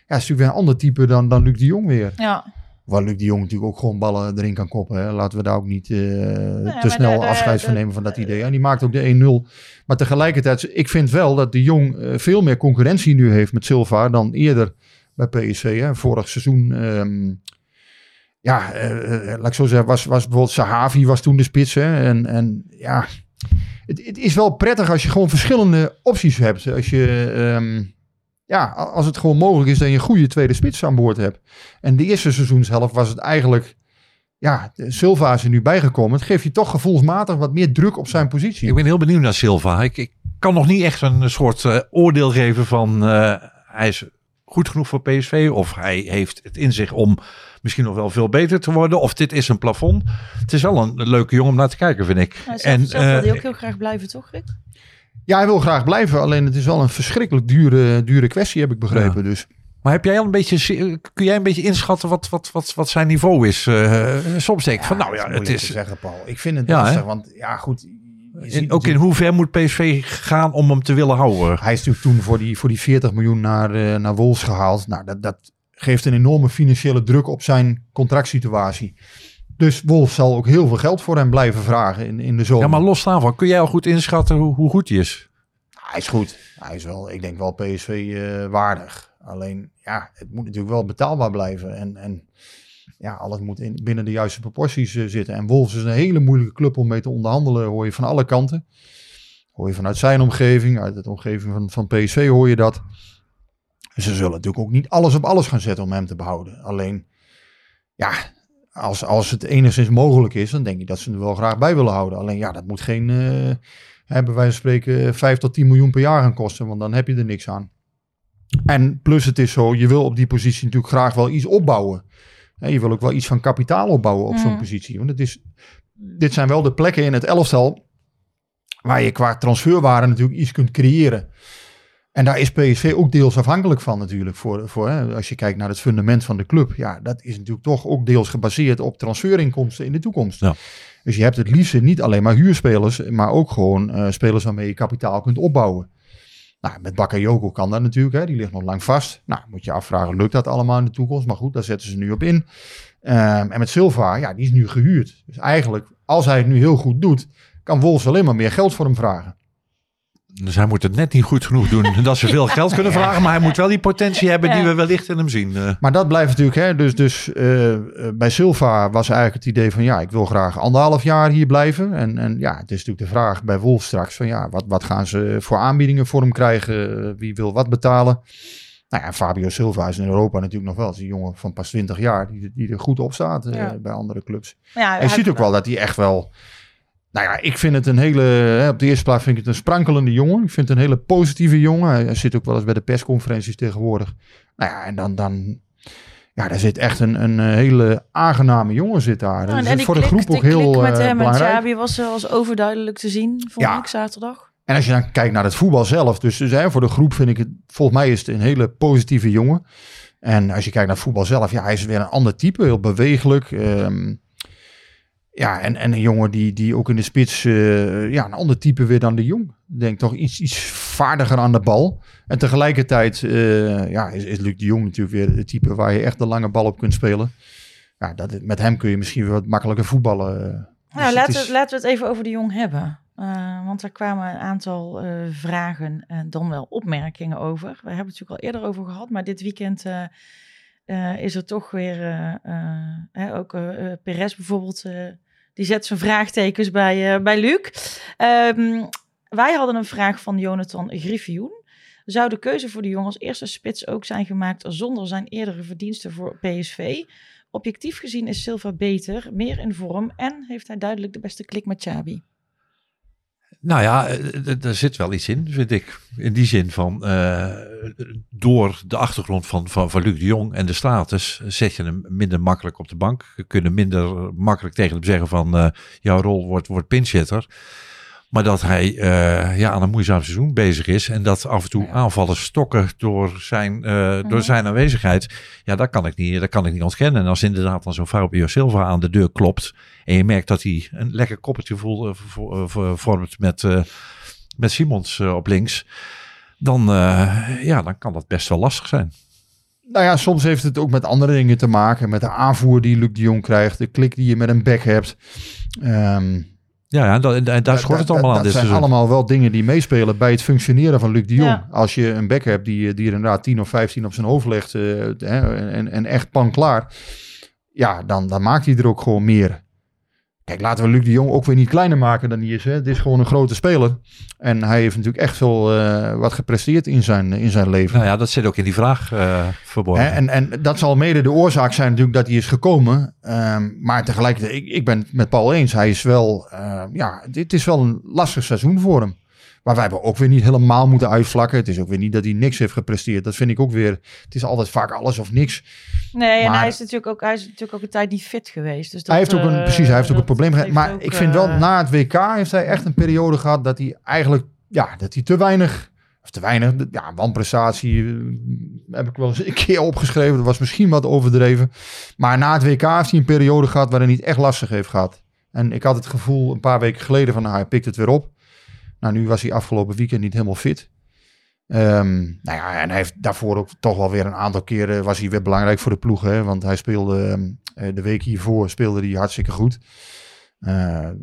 Ja, is natuurlijk weer een ander type dan, dan Luc de Jong weer. Ja, Waar Luc de Jong natuurlijk ook gewoon ballen erin kan koppen. Hè. Laten we daar ook niet eh, te snel de- de- afscheid van nemen van dat idee. En die maakt ook de 1-0. Maar tegelijkertijd, ik vind wel dat de Jong eh, veel meer concurrentie nu heeft met Silva dan eerder bij PSV. Hè. Vorig seizoen ehm, ja, eh, laat ik zo zeggen, was, was bijvoorbeeld Sahavi was toen de spits. Hè? En, en ja, het, het is wel prettig als je gewoon verschillende opties hebt. Als je, ehm, ja, als het gewoon mogelijk is dat je een goede tweede spits aan boord hebt. En de eerste seizoenshelft was het eigenlijk, ja, Silva is er nu bijgekomen. Het geeft je toch gevoelsmatig wat meer druk op zijn positie. Ik ben heel benieuwd naar Silva. Ik, ik kan nog niet echt een soort eh, oordeel geven van eh, hij is goed genoeg voor PSV of hij heeft het in zich om misschien nog wel veel beter te worden of dit is een plafond. Het is wel een leuke jongen om naar te kijken, vind ik. Nou, zelf, zelf wil eh, hij ook heel graag blijven, toch Rick? Ja, hij wil graag blijven. Alleen het is wel een verschrikkelijk dure, dure kwestie, heb ik begrepen. Dus Maar heb jij al een beetje, kun jij een beetje inschatten wat, wat, wat, wat zijn niveau is? Eh, soms denk ik van, nou ja, het is. te zeggen, Paul. Ik vind het Ja, lastig, want ja, goed. In, ook in hoever moet PSV gaan om hem te willen houden? Hij is natuurlijk toen voor die, voor die 40 miljoen naar, eh, naar Wolves gehaald. Nou, dat, dat geeft een enorme financiële druk op zijn contractsituatie. Dus Wolves zal ook heel veel geld voor hem blijven vragen in, in de zomer. Ja, maar los daarvan, kun jij al goed inschatten hoe, hoe goed hij is? Hij is goed. Hij is wel, ik denk wel PSV eh, waardig. Alleen, ja, het moet natuurlijk wel betaalbaar blijven. En, en ja, alles moet in, binnen de juiste proporties eh, zitten. En Wolves is een hele moeilijke club om mee te onderhandelen, hoor je van alle kanten. Hoor je vanuit zijn omgeving, uit de omgeving van, van PSV hoor je dat. Ze zullen natuurlijk ook niet alles op alles gaan zetten om hem te behouden. Alleen, ja, als, als het enigszins mogelijk is, dan denk ik dat ze hem er wel graag bij willen houden. Alleen, ja, dat moet geen, eh hebben wij spreken, 5 tot 10 miljoen per jaar gaan kosten, want dan heb je er niks aan. En plus het is zo, je wil op die positie natuurlijk graag wel iets opbouwen. Hè, je wil ook wel iets van kapitaal opbouwen op zo'n Mhm. positie. Want het is, dit zijn wel de plekken in het elftal waar je qua transferwaarde natuurlijk iets kunt creëren. En daar is PSV ook deels afhankelijk van natuurlijk. Voor, voor, hè, als je kijkt naar het fundament van de club. Ja, dat is natuurlijk toch ook deels gebaseerd op transferinkomsten in de toekomst. Ja. Dus je hebt het liefst niet alleen maar huurspelers, maar ook gewoon eh, spelers waarmee je kapitaal kunt opbouwen. Nou, met Bakayoko kan dat natuurlijk, hè, die ligt nog lang vast. Nou, moet je afvragen, lukt dat allemaal in de toekomst? Maar goed, daar zetten ze nu op in. Ehm, en met Silva, ja, die is nu gehuurd. Dus eigenlijk, als hij het nu heel goed doet, kan Wolves alleen maar meer geld voor hem vragen. Dus hij moet het net niet goed genoeg doen [LAUGHS] dat ze veel geld kunnen vragen. Maar hij moet wel die potentie hebben die we wellicht in hem zien. Eh, Maar dat blijft natuurlijk, hè, dus, dus eh, eh, bij Silva was eigenlijk het idee van, ja, ik wil graag anderhalf jaar hier blijven. En, en ja, het is natuurlijk de vraag bij Wolves straks van, ja, wat, wat gaan ze voor aanbiedingen voor hem krijgen? Wie wil wat betalen? Nou ja, Fabio Silva is in Europa natuurlijk nog wel. Is een jongen van pas 20 jaar die, die er goed op staat eh, bij andere clubs. Ja, En je hij- ziet ook wel dat hij echt wel. Nou ja, ik vind het een hele. Hè, op de eerste plaats vind ik het een sprankelende jongen. Ik vind het een hele positieve jongen. Hij, hij zit ook wel eens bij de persconferenties tegenwoordig. Nou ja, en dan. dan ja, daar zit echt een, een eh, hele aangename jongen zit daar. Nou, en voor de groep ook heel klik met eh, hem en belangrijk. Xabi was, eh, was overduidelijk te zien, vond Ja. ik zaterdag. En als je dan kijkt naar het voetbal zelf, dus, dus hè, voor de groep vind ik het, volgens mij is het een hele positieve jongen. En als je kijkt naar het voetbal zelf, ja, hij is weer een ander type, heel bewegelijk. ehm, ja, en, en een jongen die, die ook in de spits, eh, ja, een ander type weer dan de jong. Denk toch iets, iets vaardiger aan de bal. En tegelijkertijd, eh, ja, is, is Luc de Jong natuurlijk weer het type waar je echt de lange bal op kunt spelen. Ja, dat, met hem kun je misschien wat makkelijker voetballen. eh. Dus Nou, het laten, is- we, laten we het even over de jong hebben. Want er kwamen een aantal vragen en dan wel opmerkingen over. We hebben het natuurlijk al eerder over gehad, maar dit weekend is er toch weer, hè, ook Perez bijvoorbeeld, die zet zijn vraagtekens bij, eh, bij Luc. Ehm, wij hadden een vraag van Jonathan Griffioen. Zou de keuze voor de jong als eerste spits ook zijn gemaakt zonder zijn eerdere verdiensten voor PSV? Objectief gezien is Silva beter, meer in vorm en heeft hij duidelijk de beste klik met Chabi. Nou ja, eh, eh, er zit wel iets in, vind ik. In die zin van, eh, door de achtergrond van, van, van Luc de Jong en de status, zet je hem minder makkelijk op de bank. Je kunt minder makkelijk tegen hem zeggen van, eh, jouw rol wordt, wordt pinchitter. Maar dat hij eh, ja, aan een moeizaam seizoen bezig is. En dat af en toe aanvallen stokken door zijn, eh, door zijn aanwezigheid. Ja, dat kan, ik niet, dat kan ik niet ontkennen. En als inderdaad dan zo'n Fabio Silva aan de deur klopt. En je merkt dat hij een lekker koppeltje voelt, eh, eh, vo- vormt met, eh, met Simons op links. Dan, eh, ja, dan kan dat best wel lastig zijn. Nou ja, soms heeft het ook met andere dingen te maken. Met de aanvoer die Luc de Jong krijgt. De klik die je met een back hebt. Ehm, Ja, ja en, da- en daar schort het allemaal aan Dat dit zijn seizoen. allemaal wel dingen die meespelen bij het functioneren van Luc de Jong. Ja. Als je een back hebt die, die er inderdaad 10 of 15 op zijn hoofd legt. eh, hè, en, en echt pan klaar. ja, dan, dan maakt hij er ook gewoon meer. Kijk, laten we Luc de Jong ook weer niet kleiner maken dan hij is. Hè. Het is gewoon een grote speler. En hij heeft natuurlijk echt veel eh, wat gepresteerd in zijn, in zijn leven. Nou ja, dat zit ook in die vraag eh, verborgen. En, en dat zal mede de oorzaak zijn natuurlijk dat hij is gekomen. Ehm, maar tegelijkertijd, ik, ik ben het met Paul eens. Hij is wel, eh, ja, dit is wel een lastig seizoen voor hem. Maar wij hebben ook weer niet helemaal moeten uitvlakken. Het is ook weer niet dat hij niks heeft gepresteerd. Dat vind ik ook weer. Het is altijd vaak alles of niks. Nee, en hij is natuurlijk ook, hij is natuurlijk ook een tijd niet fit geweest. Dus dat, hij heeft ook een, eh, precies, hij heeft ook een probleem gehad. Maar ook, ik vind wel, eh, na het WK heeft hij echt een periode gehad dat hij eigenlijk, ja, dat hij te weinig, of te weinig, ja, wanprestatie eh, heb ik wel eens een keer opgeschreven. Dat was misschien wat overdreven. Maar na het WK heeft hij een periode gehad waar hij niet echt lastig heeft gehad. En ik had het gevoel een paar weken geleden van, nou, hij pikt het weer op. Nou, nu was hij afgelopen weekend niet helemaal fit. Ehm, nou ja, en hij heeft daarvoor ook toch wel weer een aantal keren was hij weer belangrijk voor de ploeg. Hè? Want hij speelde ehm, eh, de week hiervoor speelde hij hartstikke goed. Eh, eh,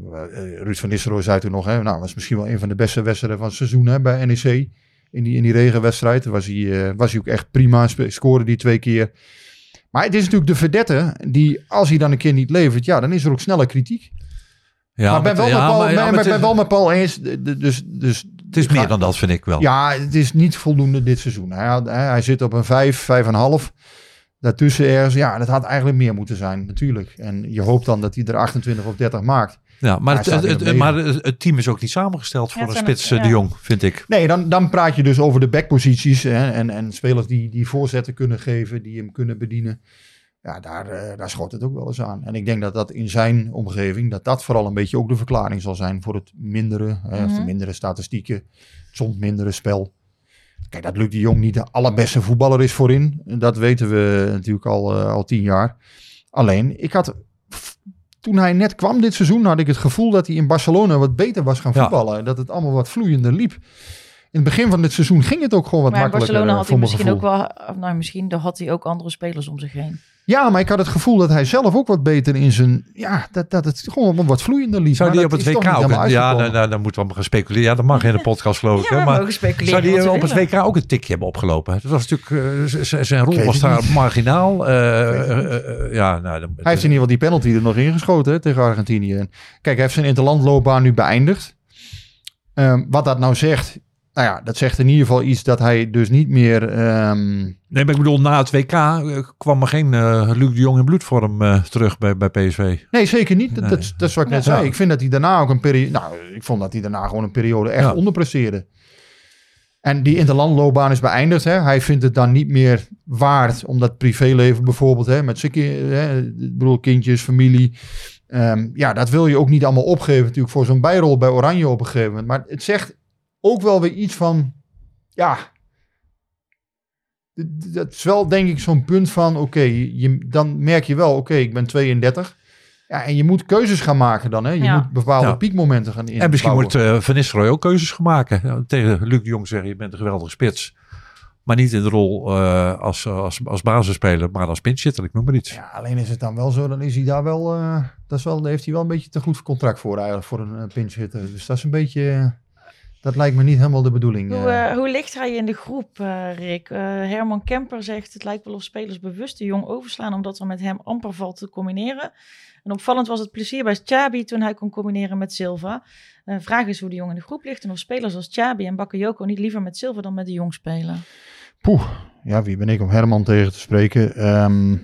Ruud van Nistelrooy zei toen nog, hè, nou, was misschien wel een van de beste wedstrijden van het seizoen hè, bij NEC. In die, in die regenwedstrijd was hij, eh, was hij ook echt prima, scoorde die twee keer. Maar het is natuurlijk de verdette die, als hij dan een keer niet levert, ja, dan is er ook sneller kritiek. Ja, maar ik ben wel, ja, met Paul, maar- ja, ben- maar ben- het ben is- wel met Paul eens. Dus, dus Het is meer dan dat, vind ik wel. ja, het is niet voldoende dit seizoen. Hij, had- hij, zit op een 5, 5,5. Daartussen ergens, ja, dat had eigenlijk meer moeten zijn, natuurlijk. En je hoopt dan dat hij er 28 of 30 maakt. Ja, maar, het, maar het team is ook niet samengesteld voor een spits eh, de. Jong, vind ik. Nee, dan, dan praat je dus over de backposities hè, en, en spelers die, die voorzetten kunnen geven, die hem kunnen bedienen. Ja, daar, eh, daar schot het ook wel eens aan. En ik denk dat dat in zijn omgeving, dat dat vooral een beetje ook de verklaring zal zijn voor het mindere, hè, of de Mhm. mindere statistieken, het soms mindere spel. Kijk, dat Luc de Jong niet de allerbeste voetballer is voorin. Dat weten we natuurlijk al, eh, al tien jaar. Alleen, ik had, toen hij net kwam dit seizoen, had ik het gevoel dat hij in Barcelona wat beter was gaan Ja. voetballen. Dat het allemaal wat vloeiender liep. In het begin van dit seizoen ging het ook gewoon wat Maar in makkelijker Barcelona had hij misschien gevoel. ook wel, nou misschien daar had hij ook andere spelers om zich heen. Ja, maar ik had het gevoel dat hij zelf ook wat beter in zijn... Ja, dat, dat het gewoon wat vloeiender liep. Zou die op het WK ook... Ja, uitgekomen. nou, nou, dan moeten we maar gaan speculeren. Ja, dat mag in de [LAUGHS] podcast geloof ik. Ja, hè, we maar zou die we op het. WK ook een tikje hebben opgelopen? Dat was natuurlijk... eh, zijn rol was daar niet. marginaal. eh, eh, eh, eh, ja, nou, dan, Hij heeft in ieder geval die penalty er nog ingeschoten hè, tegen Argentinië. En Kijk, hij heeft zijn interlandloopbaan nu beëindigd. Ehm, wat dat nou zegt... Nou ja, dat zegt in ieder geval iets dat hij dus niet meer... ehm, Nee, maar ik bedoel, na het WK eh, kwam er geen eh Luc de Jong in bloedvorm eh, terug bij, bij PSV. Nee, zeker niet. Dat, Nee. dat, dat is wat ik net Ja. zei. Ik vind dat hij daarna ook een periode... Nou, ik vond dat hij daarna gewoon een periode echt Ja. onderpresteerde. En die interlandloopbaan is beëindigd. Hè. Hij vindt het dan niet meer waard om dat privéleven bijvoorbeeld... Hè, met zijn bedoel, kindjes, familie... Ehm, ja, dat wil je ook niet allemaal opgeven natuurlijk voor zo'n bijrol bij Oranje op een gegeven moment. Maar het zegt ook wel weer iets van... Ja, dat is wel denk ik zo'n punt van... Oké, je, dan merk je wel, oké, ik ben 32... Ja, en je moet keuzes gaan maken dan. Hè? Je Ja. moet bepaalde Ja. piekmomenten gaan in. En misschien moet eh Van Nistelrooy ook keuzes gaan maken. Ja, tegen Luc de Jong zeggen, je bent een geweldige spits. Maar niet in de rol eh, als, als, als basisspeler, maar als pinchitter. Ik noem maar iets. Ja, alleen is het dan wel zo, dan is hij daar wel, eh, dat is wel, daar heeft hij wel een beetje te goed contract voor eigenlijk, voor een uh, pinch hitter. Dus dat is een beetje, dat lijkt me niet helemaal de bedoeling. Hoe, eh. eh, hoe ligt hij in de groep, eh, Rick? Herman Kemper zegt het lijkt wel of spelers bewust de jong overslaan omdat er met hem amper valt te combineren. En opvallend was het plezier bij Chabi toen hij kon combineren met Silva. De vraag is hoe de jong in de groep ligt en of spelers als Chabi en Bakayoko niet liever met Silva dan met de jong spelen. Poeh, ja, wie ben ik om Herman tegen te spreken? Ehm,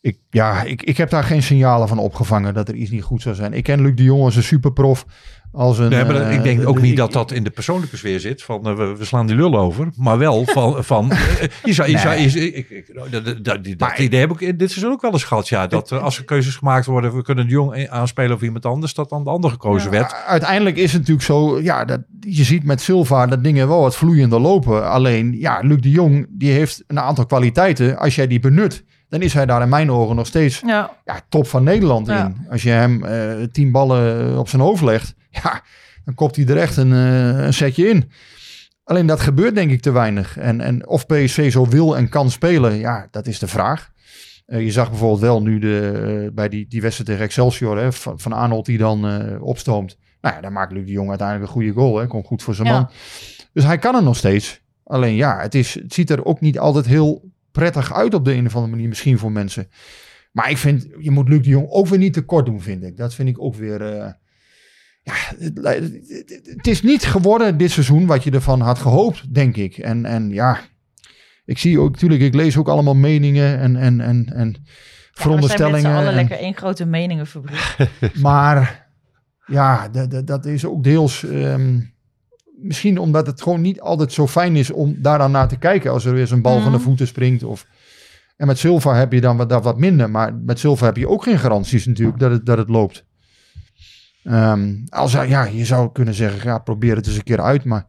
ik, ja, ik, ik heb daar geen signalen van opgevangen dat er iets niet goed zou zijn. Ik ken Luc de Jong als een superprof. Als een, Nee, maar eh, ik denk ook de- niet ik- dat dat in de persoonlijke sfeer zit. Van eh, we, we slaan die lul over. Maar wel van. van eh, je zou, je zou, je- ik, ik, dat, dat, dat, Maar- idee heb ik in dit seizoen ook wel eens gehad. Ja, dat eh, als er keuzes gemaakt worden. We kunnen de jong aanspelen of iemand anders. Dat dan de ander gekozen Ja. werd. Uiteindelijk is het natuurlijk zo, ja, dat, je ziet met Silva dat dingen wel wat vloeiender lopen. Alleen, ja, Luc de Jong, die heeft een aantal kwaliteiten. Als jij die benut, dan is hij daar in mijn ogen nog steeds Ja, ja, top van Nederland Ja. in. Als je hem eh, tien ballen op zijn hoofd legt, [LAUGHS] ja, dan kopt hij er echt een, eh, een setje in. Alleen dat gebeurt denk ik te weinig. En, en of PSV zo wil en kan spelen, ja, dat is de vraag. Eh, je zag bijvoorbeeld wel nu de, eh, bij die, die wedstrijd tegen Excelsior, hè, van, van Arnold die dan eh, opstoomt. Nou ja, dan maakt Luc de Jong uiteindelijk een goede goal. Hè, komt goed voor zijn Ja. man. Dus hij kan er nog steeds. Alleen ja, het, is, het ziet er ook niet altijd heel prettig uit op de een of andere manier, misschien voor mensen. Maar ik vind, je moet Luc de Jong ook weer niet tekort doen, vind ik. Dat vind ik ook weer... ja, het, is niet geworden dit seizoen wat je ervan had gehoopt, denk ik. En, en ja, ik zie ook, natuurlijk, ik lees ook allemaal meningen en, en, en, en veronderstellingen. Ja, we zijn en- lekker één grote meningenfabriek. [LAUGHS] maar ja, dat is ook deels. ehm, misschien omdat het gewoon niet altijd zo fijn is om daar dan naar te kijken. Als er weer zo'n bal van de Mhm. voeten springt. Of, en met Silva heb je dan wat, dat wat minder. Maar met Silva heb je ook geen garanties natuurlijk dat het, dat het loopt. Ehm, als, ja, je zou kunnen zeggen, ja, probeer het eens een keer uit. Maar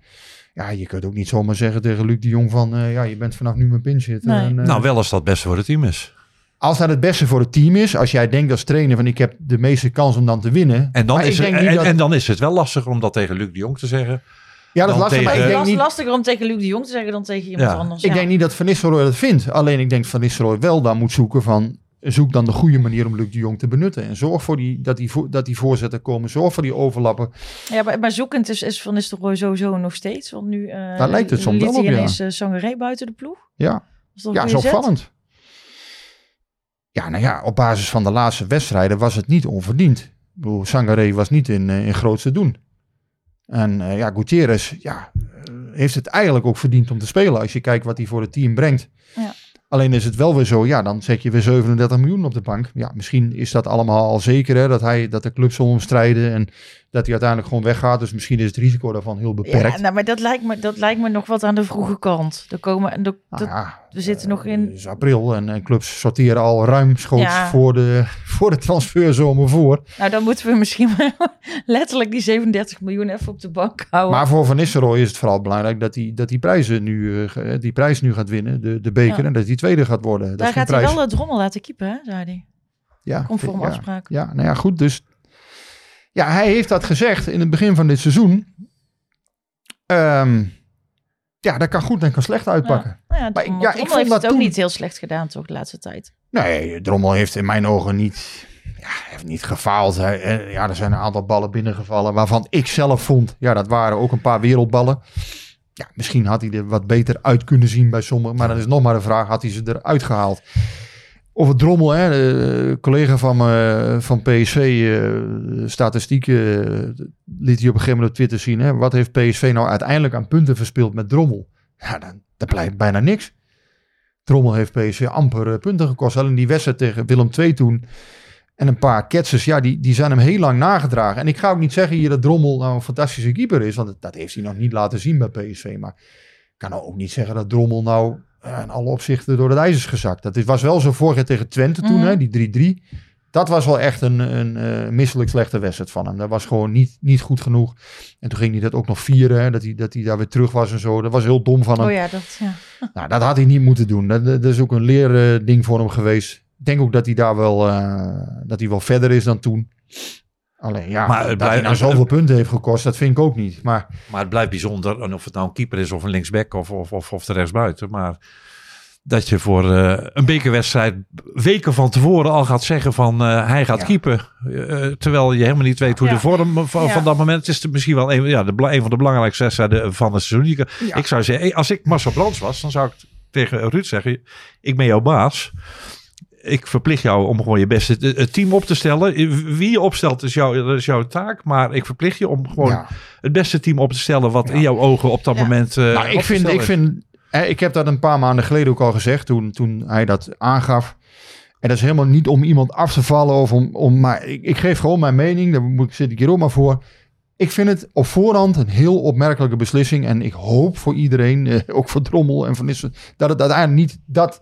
ja, je kunt ook niet zomaar zeggen tegen Luc de Jong van... eh, ja, je bent vanaf nu mijn pinch hitter. Nee. En, eh, Nou, wel als dat het beste voor het team is. als dat het beste voor het team is, als jij denkt als trainer van ik heb de meeste kans om dan te winnen. En dan, Maar is het, denk niet en, dat- en dan is het wel lastiger om dat tegen Luc de Jong te zeggen. ja, dat is lastig, maar ik Het denk is niet, lastiger om tegen Luc de Jong te zeggen dan tegen iemand Ja. anders. ik ja. denk niet dat Van Nistelrooy dat vindt. Alleen ik denk Van Nistelrooy wel dan moet zoeken van zoek dan de goede manier om Luc de Jong te benutten en zorg voor die dat die dat die voorzetten komen, zorg voor die overlappen. Ja, maar, maar zoekend is, is Van Nistelrooy sowieso nog steeds. Want nu eh Daar lijkt het soms wel op, ja. ineens eh, Sangaré buiten de ploeg. Ja, is toch ja, is opvallend. Ja, nou ja, op basis van de laatste wedstrijden was het niet onverdiend. Ik bedoel, Sangaré was niet in, eh, in grootste doen. En ja, Gutierrez ja, heeft het eigenlijk ook verdiend om te spelen. Als je kijkt wat hij voor het team brengt. Ja. Alleen is het wel weer zo, ja, dan zet je weer 37 miljoen op de bank. Ja, misschien is dat allemaal al zeker, hè, dat, hij, dat de club zal omstrijden en dat hij uiteindelijk gewoon weggaat. Dus misschien is het risico daarvan heel beperkt. Ja, nou, maar dat lijkt, me, dat lijkt me nog wat aan de vroege kant. Er komen, en de- Nou ja, we zitten nog Het in... is april en, en clubs sorteren al ruim schoots Ja. voor, de, voor de transferzomer voor. Nou, dan moeten we misschien [LAUGHS] letterlijk die 37 miljoen even op de bank houden. Maar voor Van Nistelrooy is het vooral belangrijk dat hij, dat die, prijzen nu, eh, ge- die prijs nu gaat winnen, de, de beker, Ja. en dat hij tweede gaat worden. Daar gaat hij wel de drommel laten keepen, hè, zei hij. ja, Conform afspraak. Ja, nou ja, goed. Dus ja, hij heeft dat gezegd in het begin van dit seizoen. Ehm, ja, dat kan goed en kan slecht uitpakken. Nou ja, Maar ik- Drommel, ja, ik vond heeft dat het ook toen- niet heel slecht gedaan, toch, de laatste tijd. Nee, Drommel heeft in mijn ogen niet, ja, heeft niet gefaald. Hij, eh, ja, er zijn een aantal ballen binnengevallen waarvan ik zelf vond, ja, dat waren ook een paar wereldballen. Ja, misschien had hij er wat beter uit kunnen zien bij sommigen. Maar dan is nog maar de vraag, had hij ze eruit gehaald? Het Drommel, hè, collega van, me, van PSV, eh, statistieken, eh, liet hij op een gegeven moment op Twitter zien. Hè, wat heeft PSV nou uiteindelijk aan punten verspeeld met Drommel? Ja, dan, dan blijft bijna niks. Drommel heeft PSV amper punten gekost. Alleen die wedstrijd tegen Willem II toen. En een paar ketsers, ja, die, die zijn hem heel lang nagedragen. En ik ga ook niet zeggen hier dat Drommel nou een fantastische keeper is. Want dat, dat heeft hij nog niet laten zien bij PSV. Maar ik kan ook niet zeggen dat Drommel nou in alle opzichten door het ijs is gezakt. Dat was wel zo vorig jaar tegen Twente toen, Mhm. hè, die 3-3. Dat was wel echt een, een eh, misselijk slechte wedstrijd van hem. Dat was gewoon niet, niet goed genoeg. En toen ging hij dat ook nog vieren, hè, dat, hij, dat hij daar weer terug was en zo. Dat was heel dom van hem. Oh ja, dat... Ja. [LAUGHS] Nou, dat had hij niet moeten doen. Dat, dat is ook een leerding voor hem geweest. Ik denk ook dat hij daar wel, eh, dat hij wel verder is dan toen. Alleen ja, Maar het dat blijft- hij nou zoveel punten heeft gekost, dat vind ik ook niet. Maar Maar het blijft bijzonder, en of het nou een keeper is of een linksback of, of, of, of de rechtsbuiten. Maar dat je voor eh, een bekerwedstrijd weken van tevoren al gaat zeggen van eh, hij gaat Ja. keeper. Eh, terwijl je helemaal niet weet hoe Ja. de vorm van, Ja. van dat moment is. Het misschien wel een, ja, de, een van de belangrijkste wedstrijden van het seizoen. Ik zou zeggen, als ik Marcel Brands was, dan zou ik tegen Ruud zeggen, ik ben jouw baas. Ik verplicht jou om gewoon je beste het- het team op te stellen. Wie je opstelt is, jou, dat is jouw taak. Maar ik verplicht je om gewoon ja. het beste team op te stellen wat Ja. in jouw ogen op dat Ja. moment. eh, Nou, ik vind, ik vind, hè, ik heb dat een paar maanden geleden ook al gezegd, toen, toen hij dat aangaf. En dat is helemaal niet om iemand af te vallen of om, om maar ik, ik geef gewoon mijn mening, daar moet, zit ik hier ook maar voor. Ik vind het op voorhand een heel opmerkelijke beslissing. En ik hoop voor iedereen, eh, ook voor Drommel en Van Nistelrooy, dat het uiteindelijk niet dat.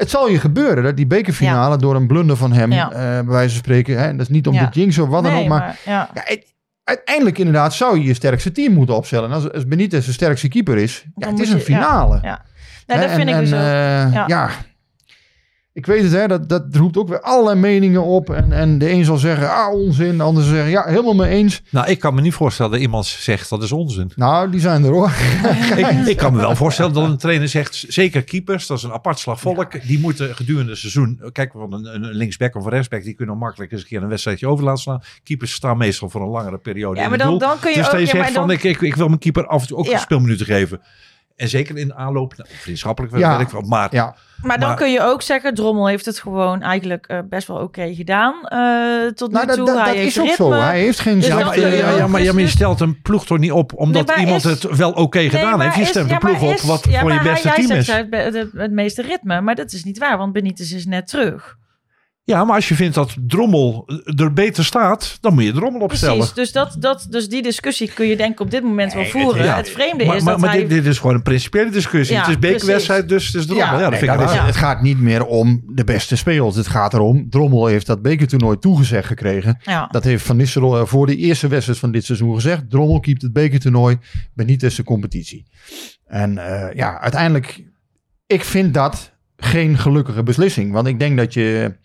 Het zal je gebeuren, dat die bekerfinale door een blunder van hem, eh, bij wijze van spreken. Hè, en dat is niet om de jinx of wat dan nee, ook, maar het- uiteindelijk inderdaad zou je je sterkste team moeten opstellen. En als, als Benitez de sterkste keeper is, ja, het is een ja, finale. ja. Dat vind en, ik dus en, ook. eh, Ja. ja. Ik weet het, hè, dat, dat roept ook weer allerlei meningen op. En, en de een zal zeggen, ah, onzin. De ander zal zeggen, ja, helemaal mee eens. Nou, ik kan me niet voorstellen dat iemand zegt dat is onzin. Nou, die zijn er hoor. [LAUGHS] ik, ik kan me wel [LAUGHS] voorstellen dat een trainer zegt, zeker keepers, dat is een apart slag volk. Die moeten gedurende het seizoen, kijk, van een, een linksback of een rechtsback, die kunnen makkelijk eens een keer een wedstrijdje over laten slaan. Keepers staan meestal voor een langere periode Ja, maar dan, doel. dan kun je Dus ook... dat je ja, van, ik, ik, ik wil mijn keeper af en toe ook Ja. speelminuten geven. En zeker in aanloop, nou, vriendschappelijk Ja. werk wel. Maar Ja, Maar dan Maar- kun je ook zeggen, Drommel heeft het gewoon eigenlijk eh, best wel oké gedaan eh, tot nu nou, dat, toe. dat, Hij dat heeft is ook ritme. zo. Hij heeft geen Dus ja, maar, kun ja, maar, ja, Dus- maar je dus- stelt een ploeg toch niet op omdat Nee, iemand is- het wel oké gedaan Nee, heeft. Je stemt de ploeg op is- wat ja, voor je beste hij, team jij is. zegt het, het, het meeste ritme, maar dat is niet waar, want Benitez is net terug. Ja, maar als je vindt dat Drommel er beter staat, dan moet je Drommel opstellen. Precies, dus, dat, dat, dus die discussie kun je denk ik op dit moment wel voeren. Ja. Het vreemde maar is maar, dat maar hij... dit, dit is gewoon een principiële discussie. Ja, het is bekerwedstrijd, dus het is Drommel. Ja, dat nee, vind ik dat raar. is- Het gaat niet meer om de beste spelers. Het gaat erom, Drommel heeft dat bekertoernooi toegezegd gekregen. ja. Dat heeft Van Nistelrooy voor de eerste wedstrijd van dit seizoen gezegd. Drommel keept het bekertoernooi, Benitez de competitie. En eh, ja, uiteindelijk, ik vind dat geen gelukkige beslissing. Want ik denk dat je,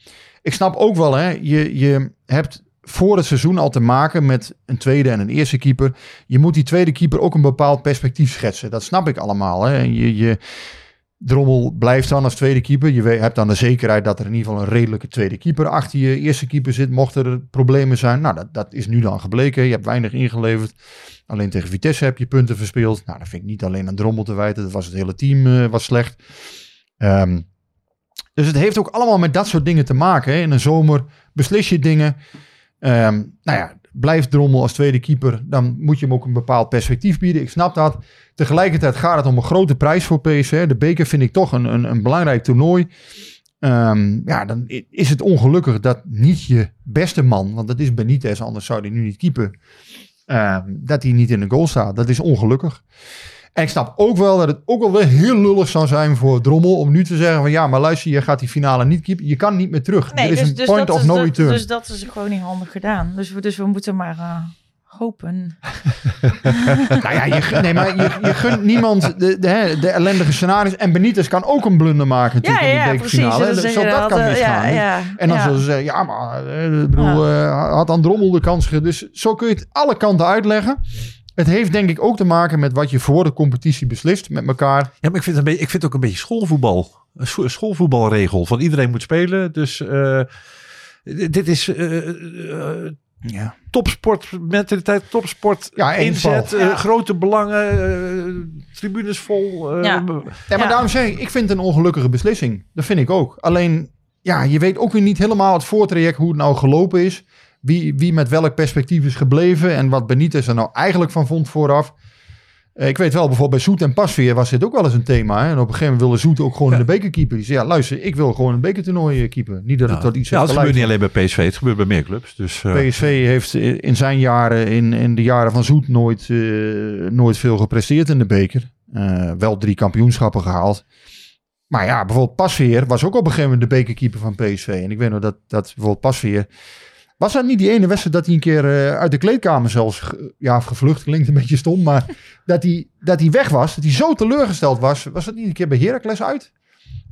ik snap ook wel, hè, je, je hebt voor het seizoen al te maken met een tweede en een eerste keeper. Je moet die tweede keeper ook een bepaald perspectief schetsen. Dat snap ik allemaal. Hè. Je, je, Drommel blijft dan als tweede keeper. Je hebt dan de zekerheid dat er in ieder geval een redelijke tweede keeper achter je eerste keeper zit. Mochten er problemen zijn. Nou, dat, dat is nu dan gebleken. Je hebt weinig ingeleverd. Alleen tegen Vitesse heb je punten verspeeld. Nou, dat vind ik niet alleen aan Drommel te wijten. Dat was het hele team eh, was slecht. Ehm, dus het heeft ook allemaal met dat soort dingen te maken. Hè. In een zomer beslis je dingen. Ehm, nou ja, blijft Drommel als tweede keeper. Dan moet je hem ook een bepaald perspectief bieden. Ik snap dat. Tegelijkertijd gaat het om een grote prijs voor PSV. De beker vind ik toch een, een, een belangrijk toernooi. Ehm, ja, dan is het ongelukkig dat niet je beste man, want dat is Benitez, anders zou hij nu niet keeper, ehm, dat hij niet in de goal staat. Dat is ongelukkig. En ik snap ook wel dat het ook wel weer heel lullig zou zijn voor Drommel om nu te zeggen van ja, maar luister, je gaat die finale niet keepen. Je kan niet meer terug. Nee, er is dus, een dus, point of is, no return. dus dat is gewoon niet handig gedaan. Dus we, dus we moeten maar eh, hopen. [LAUGHS] Nou ja, je, nee, maar je, je gunt niemand de, de, de ellendige scenario's. En Benitez kan ook een blunder maken Ja, natuurlijk ja, in die precies. bekerfinale. Dus Zo dat kan eh, misgaan. Ja, ja, En dan ja. zullen ze zeggen, ja, maar eh, ik bedoel, had aan Drommel de kans Dus zo kun je het alle kanten uitleggen. Het heeft denk ik ook te maken met wat je voor de competitie beslist met elkaar. Ja, maar ik vind, het een beetje, ik vind het ook een beetje schoolvoetbal. Een scho- schoolvoetbalregel. Van iedereen moet spelen. Dus eh, dit is eh, eh, Ja. topsport, mentaliteit, topsport. Ja, inzet, eh, Ja. grote belangen, eh, tribunes vol. eh, Ja. Ja, maar Ja. daarom zeg ik, ik vind het een ongelukkige beslissing. Dat vind ik ook. Alleen, ja, je weet ook weer niet helemaal het voortraject hoe het nou gelopen is. Wie, wie met welk perspectief is gebleven en wat Benitez er nou eigenlijk van vond vooraf. Eh, ik weet wel, bijvoorbeeld bij Zoet en Pasveer was dit ook wel eens een thema. Hè? En op een gegeven moment wilde Zoet ook gewoon Ja. in de bekerkeeper. Die zei, ja, luister, ik wil gewoon een bekertoernooi eh, keeper. Niet dat het tot iets ja, dat gebeurt niet alleen bij PSV. Het gebeurt bij meer clubs. Dus, eh, PSV heeft in zijn jaren, in, in de jaren van Zoet, nooit, nooit veel gepresteerd in de beker. Wel drie kampioenschappen gehaald. Maar ja, bijvoorbeeld Pasveer was ook op een gegeven moment de bekerkeeper van PSV. En ik weet nog dat, dat bijvoorbeeld Pasveer... Was dat niet die ene wedstrijd dat hij een keer eh, uit de kleedkamer zelfs... ja, gevlucht klinkt een beetje stom, maar dat hij, dat hij weg was. Dat hij zo teleurgesteld was. Was dat niet een keer bij Heracles uit?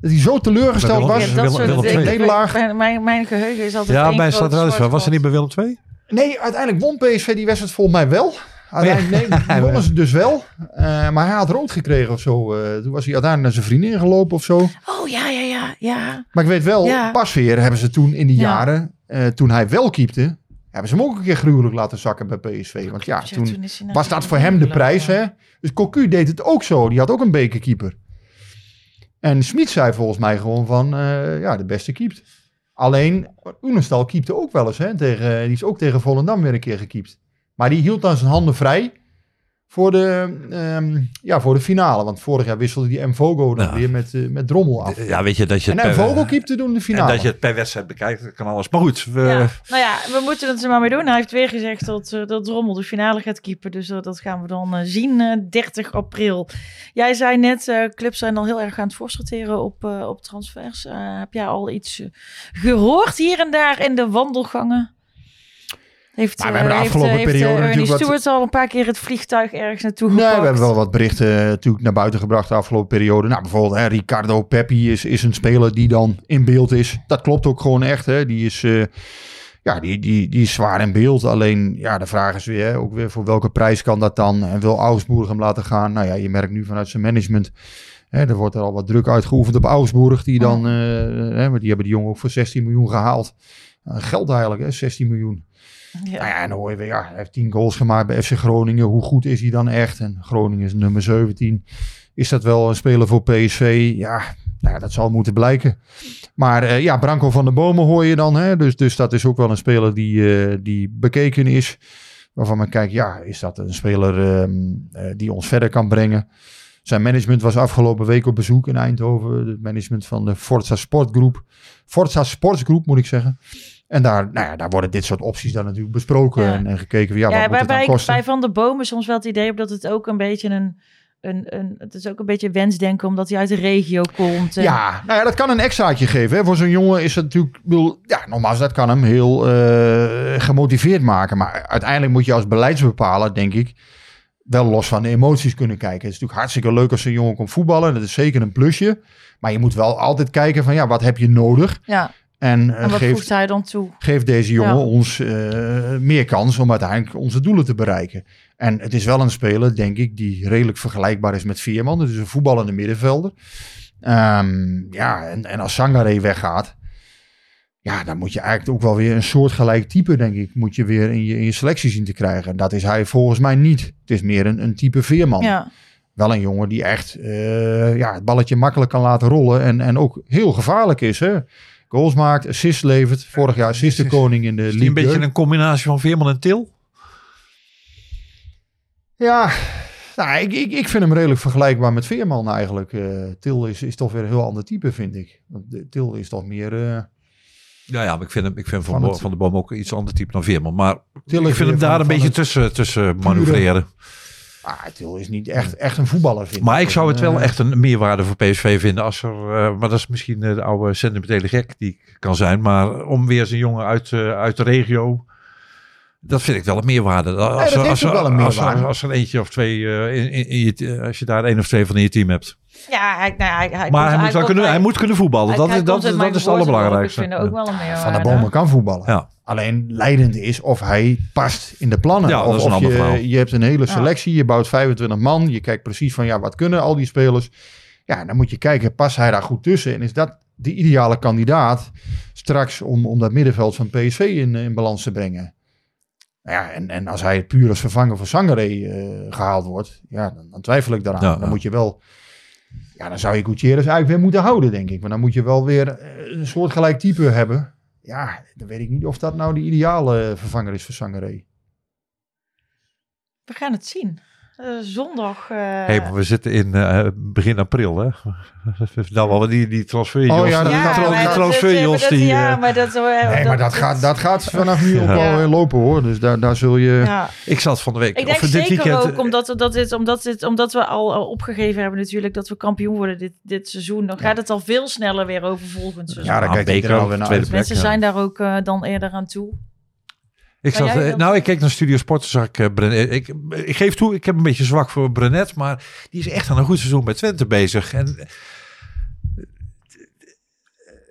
Dat hij zo teleurgesteld was. Ja, dat Willem- soort Willem. Nederlaag. Mijn, mijn, mijn geheugen is altijd ja, bij groot Stad Ruisveld. Was er niet bij Willem II? Nee, uiteindelijk won PSV die wedstrijd volgens mij wel. Uiteindelijk nee, die [LAUGHS] wonnen ze dus wel. Eh, maar hij had rood gekregen of zo. Eh, toen was hij uiteindelijk naar zijn vriendin gelopen of zo. Oh ja, ja, ja, ja. Maar ik weet wel, Ja. pas weer hebben ze toen in die Ja. jaren, eh, toen hij wel keepte, hebben ze hem ook een keer gruwelijk laten zakken bij PSV. Want ja, toen was dat voor hem de prijs. Hè? Dus Cocu deed het ook zo. Die had ook een bekerkeeper. En Smit zei volgens mij gewoon van, eh, ja, de beste keept. Alleen, Oenestal keepte ook wel eens. Hè, tegen, die is ook tegen Volendam weer een keer gekiept. Maar die hield dan zijn handen vrij voor de, ehm, ja, voor de finale. Want vorig jaar wisselde die Mvogo dan Ja. weer met, eh, met Drommel af. Ja, weet je dat je En het per, Mvogo keepte toen de en finale. dat je het per wedstrijd bekijkt. Dat kan alles. Maar goed, we, Ja. Nou ja, we moeten het er maar mee doen. Hij heeft weer gezegd dat, eh, dat Drommel de finale gaat keepen. Dus eh, dat gaan we dan eh, zien, eh, 30 april. Jij zei net, eh, clubs zijn al heel erg aan het voorsorteren op, eh, op transfers. Eh, heb jij al iets eh, gehoord hier en daar in de wandelgangen? Heeft, Nou, we eh, hebben de heeft, afgelopen eh, heeft, periode eh, Ernie natuurlijk wat- Stewart al een paar keer het vliegtuig ergens naartoe Nee, gepakt? we hebben wel wat berichten eh, natuurlijk naar buiten gebracht de afgelopen periode. Nou, bijvoorbeeld hè, Ricardo Peppi is, is een speler die dan in beeld is. Dat klopt ook gewoon echt. Hè. Die, is, eh, ja, die, die, die is zwaar in beeld. Alleen, ja, de vraag is weer, hè, ook weer voor welke prijs kan dat dan? En wil Augsburg hem laten gaan? Nou ja, je merkt nu vanuit zijn management... Hè, er wordt er al wat druk uitgeoefend op Augsburg. Die dan, eh, hè, maar die hebben die jongen ook voor 16 miljoen gehaald. Eh, geld eigenlijk, hè, 16 miljoen. Ja. Nou ja, en dan hoor je weer, hij heeft 10 goals gemaakt bij FC Groningen. Hoe goed is hij dan echt? En Groningen is nummer 17. is dat wel een speler voor PSV? Ja, nou, dat zal moeten blijken. Maar eh, ja, Branko van der Bomen hoor je dan. Hè? Dus, dus dat is ook wel een speler die, eh, die bekeken is. Waarvan men kijkt, ja, is dat een speler ehm, eh, die ons verder kan brengen? Zijn management was afgelopen week op bezoek in Eindhoven. Het management van de Forza Sportgroep. Forza Sportsgroep moet ik zeggen. En daar, nou ja, daar worden dit soort opties dan natuurlijk besproken Ja. en, en gekeken. van, Ja, wat moet het kosten? bij Van der Bomen soms wel het idee heb dat het ook een beetje een, een, een het is ook een beetje wensdenken omdat hij uit de regio komt. En- Ja, nou ja, dat kan een extraatje geven. Hè. Voor zo'n jongen is het natuurlijk... bedoel, Ja, nogmaals, dat kan hem heel eh, gemotiveerd maken. Maar uiteindelijk moet je als beleidsbepaler, denk ik... wel los van de emoties kunnen kijken. Het is natuurlijk hartstikke leuk als een jongen komt voetballen. Dat is zeker een plusje. Maar je moet wel altijd kijken van... ja, wat heb je nodig? ja. En, eh, En wat geef, voegt hij dan toe? geeft deze jongen Ja. ons eh, meer kans om uiteindelijk onze doelen te bereiken. En het is wel een speler, denk ik, die redelijk vergelijkbaar is met Veerman. Dus een voetballende middenvelder. Ehm, ja, en, en als Sangare weggaat, ja, dan moet je eigenlijk ook wel weer een soortgelijk type, denk ik, moet je weer in je, in je selectie zien te krijgen. En dat is hij volgens mij niet. Het is meer een, een type Veerman. Ja. Wel een jongen die echt eh, ja, het balletje makkelijk kan laten rollen en, en ook heel gevaarlijk is. Hè? Goals maakt, assists levert. Vorig jaar in de Is die League. een beetje een combinatie van Veerman en Til? Ja, nou, ik, ik, ik vind hem redelijk vergelijkbaar met Veerman eigenlijk. Eh, Til is, is toch weer een heel ander type, vind ik. Want de- Til is toch meer... eh, Ja, ja, maar ik vind hem, ik vind van, Van het- van de Boom ook iets ander type dan Veerman. Maar Til ik vind hem daar een beetje tussen, tussen manoeuvreren. Til is niet echt, echt een voetballer, vind Maar ik. zou het wel Eh, echt een meerwaarde voor PSV vinden als er, eh, maar dat is misschien de oude sentimentele gek die ik kan zijn, maar om weer zo'n jongen uit, eh, uit de regio, dat vind ik wel een meerwaarde. Als, dat er- heeft als, ook wel een als, meerwaarde. als eentje of twee, eh, in, in, in je, als je daar één of twee van in je team hebt. Ja, hij, nou, hij, hij Maar hij, moet, wel kunnen, bij- hij moet kunnen voetballen. hij- dat hij is, dat, is het allerbelangrijkste. Ik vind ook wel een meerwaarde. Van de Bomen kan voetballen. Ja. Alleen leidend is of hij past in de plannen. Ja, dat of is een of ander je, verhaal. je hebt een hele selectie, je bouwt 25 man. Je kijkt precies van ja, wat kunnen al die spelers? Ja, dan moet je kijken, past hij daar goed tussen? En is dat de ideale kandidaat straks om, om dat middenveld van PSV in, in balans te brengen? Nou Ja, en, en als hij puur als vervanger voor Sangaré eh, gehaald wordt, ja, dan, dan twijfel ik daaraan. Ja, dan ja. moet je wel, ja, dan zou je Gutierrez eigenlijk weer moeten houden, denk ik. Maar dan moet je wel weer eh, een soortgelijk type hebben. Ja, dan weet ik niet of dat nou de ideale vervanger is voor Sangaré. We gaan het zien. Eh, zondag. eh, Hey, maar we zitten in eh, begin april, hè? [LAUGHS] Nou, wel die, die transfer. Oh ja, dat die, tra- wel. die maar dat- transferjons dat- die... Ja, maar dat... Nee, maar dat gaat, dat gaat vanaf nu ook Ja. lopen hoor. Dus daar, daar zul je... Ja. ik zat van de week, Ik denk of dit zeker weekend... ook omdat, we- dat dit, omdat, dit, omdat we al, al opgegeven hebben natuurlijk dat we kampioen worden dit, dit seizoen. Dan gaat het al veel sneller weer over volgend seizoen. Ja, Ah, kijkt beker, iedereen alweer naar tweede uit. plek. Mensen ja. zijn daar ook dan eerder aan toe. Ik zat, eh, nou, ik keek naar Studio Sport, zag ik eh, Brenet. Ik, ik geef toe, ik heb een beetje zwak voor Brenet, maar die is echt aan een goed seizoen bij Twente bezig. En, eh,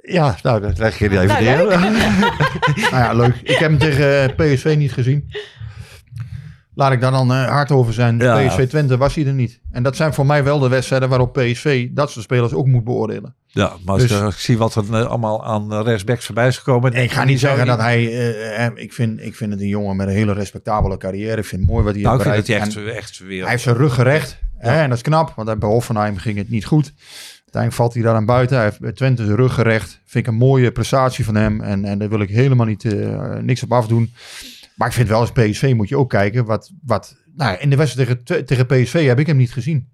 ja, nou, dat leg je even Nou, neer. [LAUGHS] Nou ja, leuk. Ik heb hem tegen PSV niet gezien. Laat ik daar dan eh, hard over zijn. Ja. PSV Twente was hij er niet. En dat zijn voor mij wel de wedstrijden waarop PSV dat soort spelers ook moet beoordelen. Ja, maar Dus- ik, als ik zie wat er eh, allemaal aan eh, rechtsbacks voorbij is gekomen. Ik ga niet zeggen dat hij... eh, eh, ik, vind, ik vind het een jongen met een hele respectabele carrière. Ik vind het mooi wat hij Nou, heeft bereikt. hij En- echt, echt weer... Hij heeft zijn rug gerecht. Hè, en dat is knap, want bij Hoffenheim ging het niet goed. Uiteindelijk valt hij daar aan buiten. Hij heeft bij Twente zijn rug gerecht. Vind ik een mooie prestatie van hem. En, en daar wil ik helemaal niet, eh, niks op afdoen. Maar ik vind wel als PSV moet je ook kijken. Wat, wat, nou, in de wedstrijd tegen PSV heb ik hem niet gezien.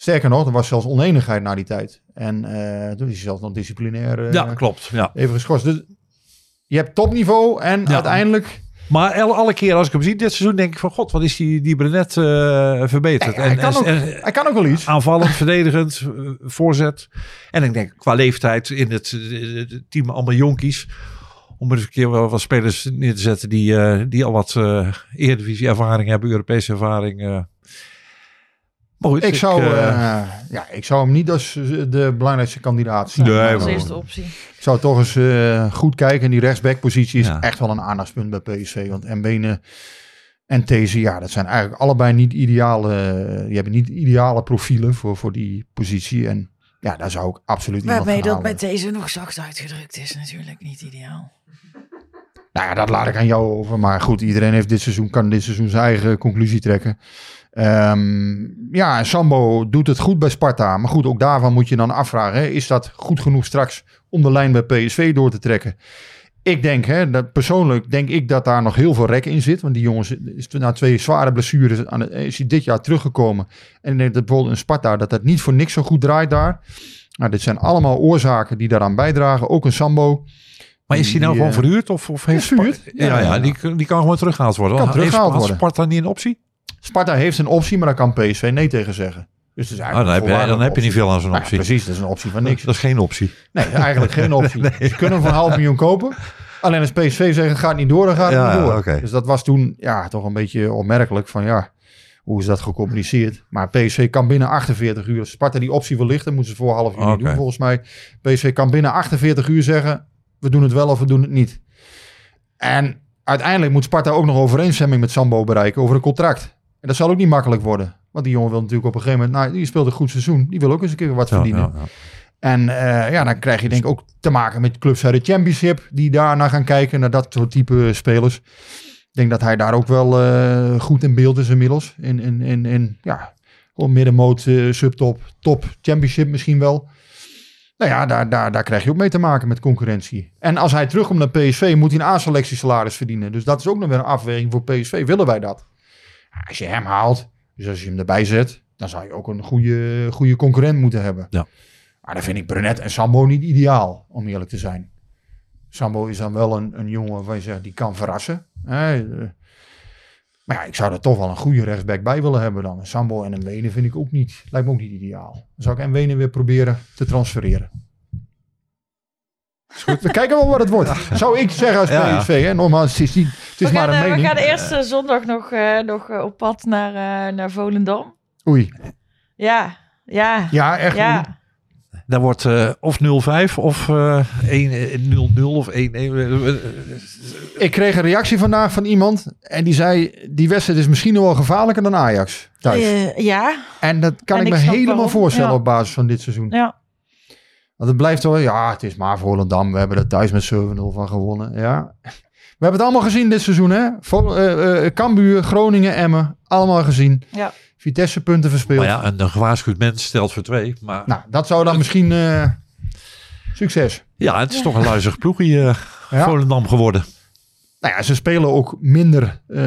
Sterker nog, er was zelfs oneenigheid na die tijd. En eh, toen is hij zelfs nog disciplinair eh, ja, klopt. Ja. even geschorst. Dus je hebt topniveau en Ja. uiteindelijk... Maar el- alle keer als ik hem zie dit seizoen, denk ik van god, wat is die, die Brenet eh, verbeterd. Ja, hij, kan ook, en- hij kan ook wel iets. aanvallend, [LAUGHS] verdedigend, eh, voorzet. En ik denk qua leeftijd in het, eh, het team allemaal jonkies. Om er eens een keer wel wat spelers neer te zetten die, eh, die al wat eh Eredivisie ervaring hebben, Europese ervaring. Maar goed, Ik zou, eh, eh, ja, ik zou hem niet als eh, de belangrijkste kandidaat zien. Nee, als eerste optie. Ik zou toch eens eh, goed kijken. En die rechtsbackpositie is Ja. echt wel een aandachtspunt bij PSV. Want Mbene en These, ja, dat zijn eigenlijk allebei niet ideale... Die hebben niet ideale profielen voor, voor die positie. En ja, daar zou ik absoluut iemand Waarbij dat met deze nog zacht uitgedrukt is natuurlijk niet ideaal. Nou ja, dat laat ik aan jou over. Maar goed, iedereen heeft dit seizoen, kan dit seizoen zijn eigen conclusie trekken. Ehm, ja, Sambo doet het goed bij Sparta. Maar goed, ook daarvan moet je dan afvragen. Hè, is dat goed genoeg straks om de lijn bij PSV door te trekken? Ik denk, hè, dat persoonlijk denk ik dat daar nog heel veel rek in zit. Want die jongens is na twee zware blessures aan is hij dit jaar teruggekomen. En ik denk dat bijvoorbeeld een Sparta dat dat niet voor niks zo goed draait daar. Nou, dit zijn allemaal oorzaken die daaraan bijdragen. Ook een Sambo. Maar is hij nou Die, gewoon eh, verhuurd? Of, of heeft verhuurd. Ja, Ja, ja. Die, die kan gewoon teruggehaald worden. Kan teruggehaald. Sparta niet een optie? Sparta heeft een optie, maar daar kan PSV nee tegen zeggen. Dus het is Oh, dan eigenlijk heb je, een dan heb je niet veel aan zo'n Nou optie. precies, dat is een optie van niks. Dat is geen optie. Nee, eigenlijk geen [LAUGHS] optie. Ze kunnen hem voor een half miljoen kopen. Alleen als PSV zegt, het gaat niet door, dan gaat het Ja, niet door. Dus dat was toen ja, toch een beetje opmerkelijk van ja, hoe is dat gecommuniceerd? Maar PSV kan binnen 48 uur, als Sparta die optie wil lichten, moeten ze voor half uur Oké. doen volgens mij. PSV kan binnen 48 uur zeggen, we doen het wel of we doen het niet. En uiteindelijk moet Sparta ook nog overeenstemming met Sambo bereiken over een contract. En dat zal ook niet makkelijk worden. Want die jongen wil natuurlijk op een gegeven moment, nou, die speelt een goed seizoen. Die wil ook eens een keer wat Ja, verdienen. ja. En eh, ja, dan krijg je denk ik ook te maken met clubs uit de Championship die daarna gaan kijken naar dat soort type spelers. Ik denk dat hij daar ook wel eh, goed in beeld is inmiddels. In, in, in, in ja, middenmoot, eh, subtop, top, Championship misschien wel. Nou ja, daar, daar, daar krijg je ook mee te maken met concurrentie. En als hij terugkomt naar PSV, moet hij een A-selectiesalaris verdienen. Dus dat is ook nog weer een afweging voor PSV. Willen wij dat? Als je hem haalt, dus als je hem erbij zet, dan zou je ook een goede, goede concurrent moeten hebben. Ja. Maar dan vind ik Brenet en Sambo niet ideaal, om eerlijk te zijn. Sambo is dan wel een, een jongen waar je zegt, die kan verrassen. Eh. maar ja, ik zou er toch wel een goede rechtsback bij willen hebben dan. Sambo en een Wenen vind ik ook niet, lijkt me ook niet ideaal. Dan zou ik en Wenen weer proberen te transfereren. Goed. We kijken wel wat het wordt. Zou ik zeggen als. PSV. Hè? Nogmaals, het is, niet, het is We maar gaan, een eh, we mening. gaan de eerste zondag nog, eh, nog eh, op pad naar, eh, naar Volendam. Oei. Ja, ja, Ja, echt. ja. Daar wordt eh, of 0-5 of eh 1-0-0 of 1-1. Ik kreeg een reactie vandaag van iemand. En die zei, die wedstrijd is misschien nog wel gevaarlijker dan Ajax thuis. Eh, ja, En dat kan En ik ik me helemaal waarom. voorstellen Ja. op basis van dit seizoen. ja. Want het blijft wel, ja, het is maar Volendam. We hebben er thuis met 7-0 van gewonnen. Ja. We hebben het allemaal gezien dit seizoen, hè? Vol, eh, eh, Cambuur, Groningen, Emmen. Allemaal gezien. Ja. Vitesse punten verspeeld. Maar ja, een, een gewaarschuwd mens stelt voor twee. Maar Nou, dat zou dan misschien eh, succes. ja, het is toch een luizig ploegje eh Ja. Volendam geworden. Nou ja, ze spelen ook minder eh,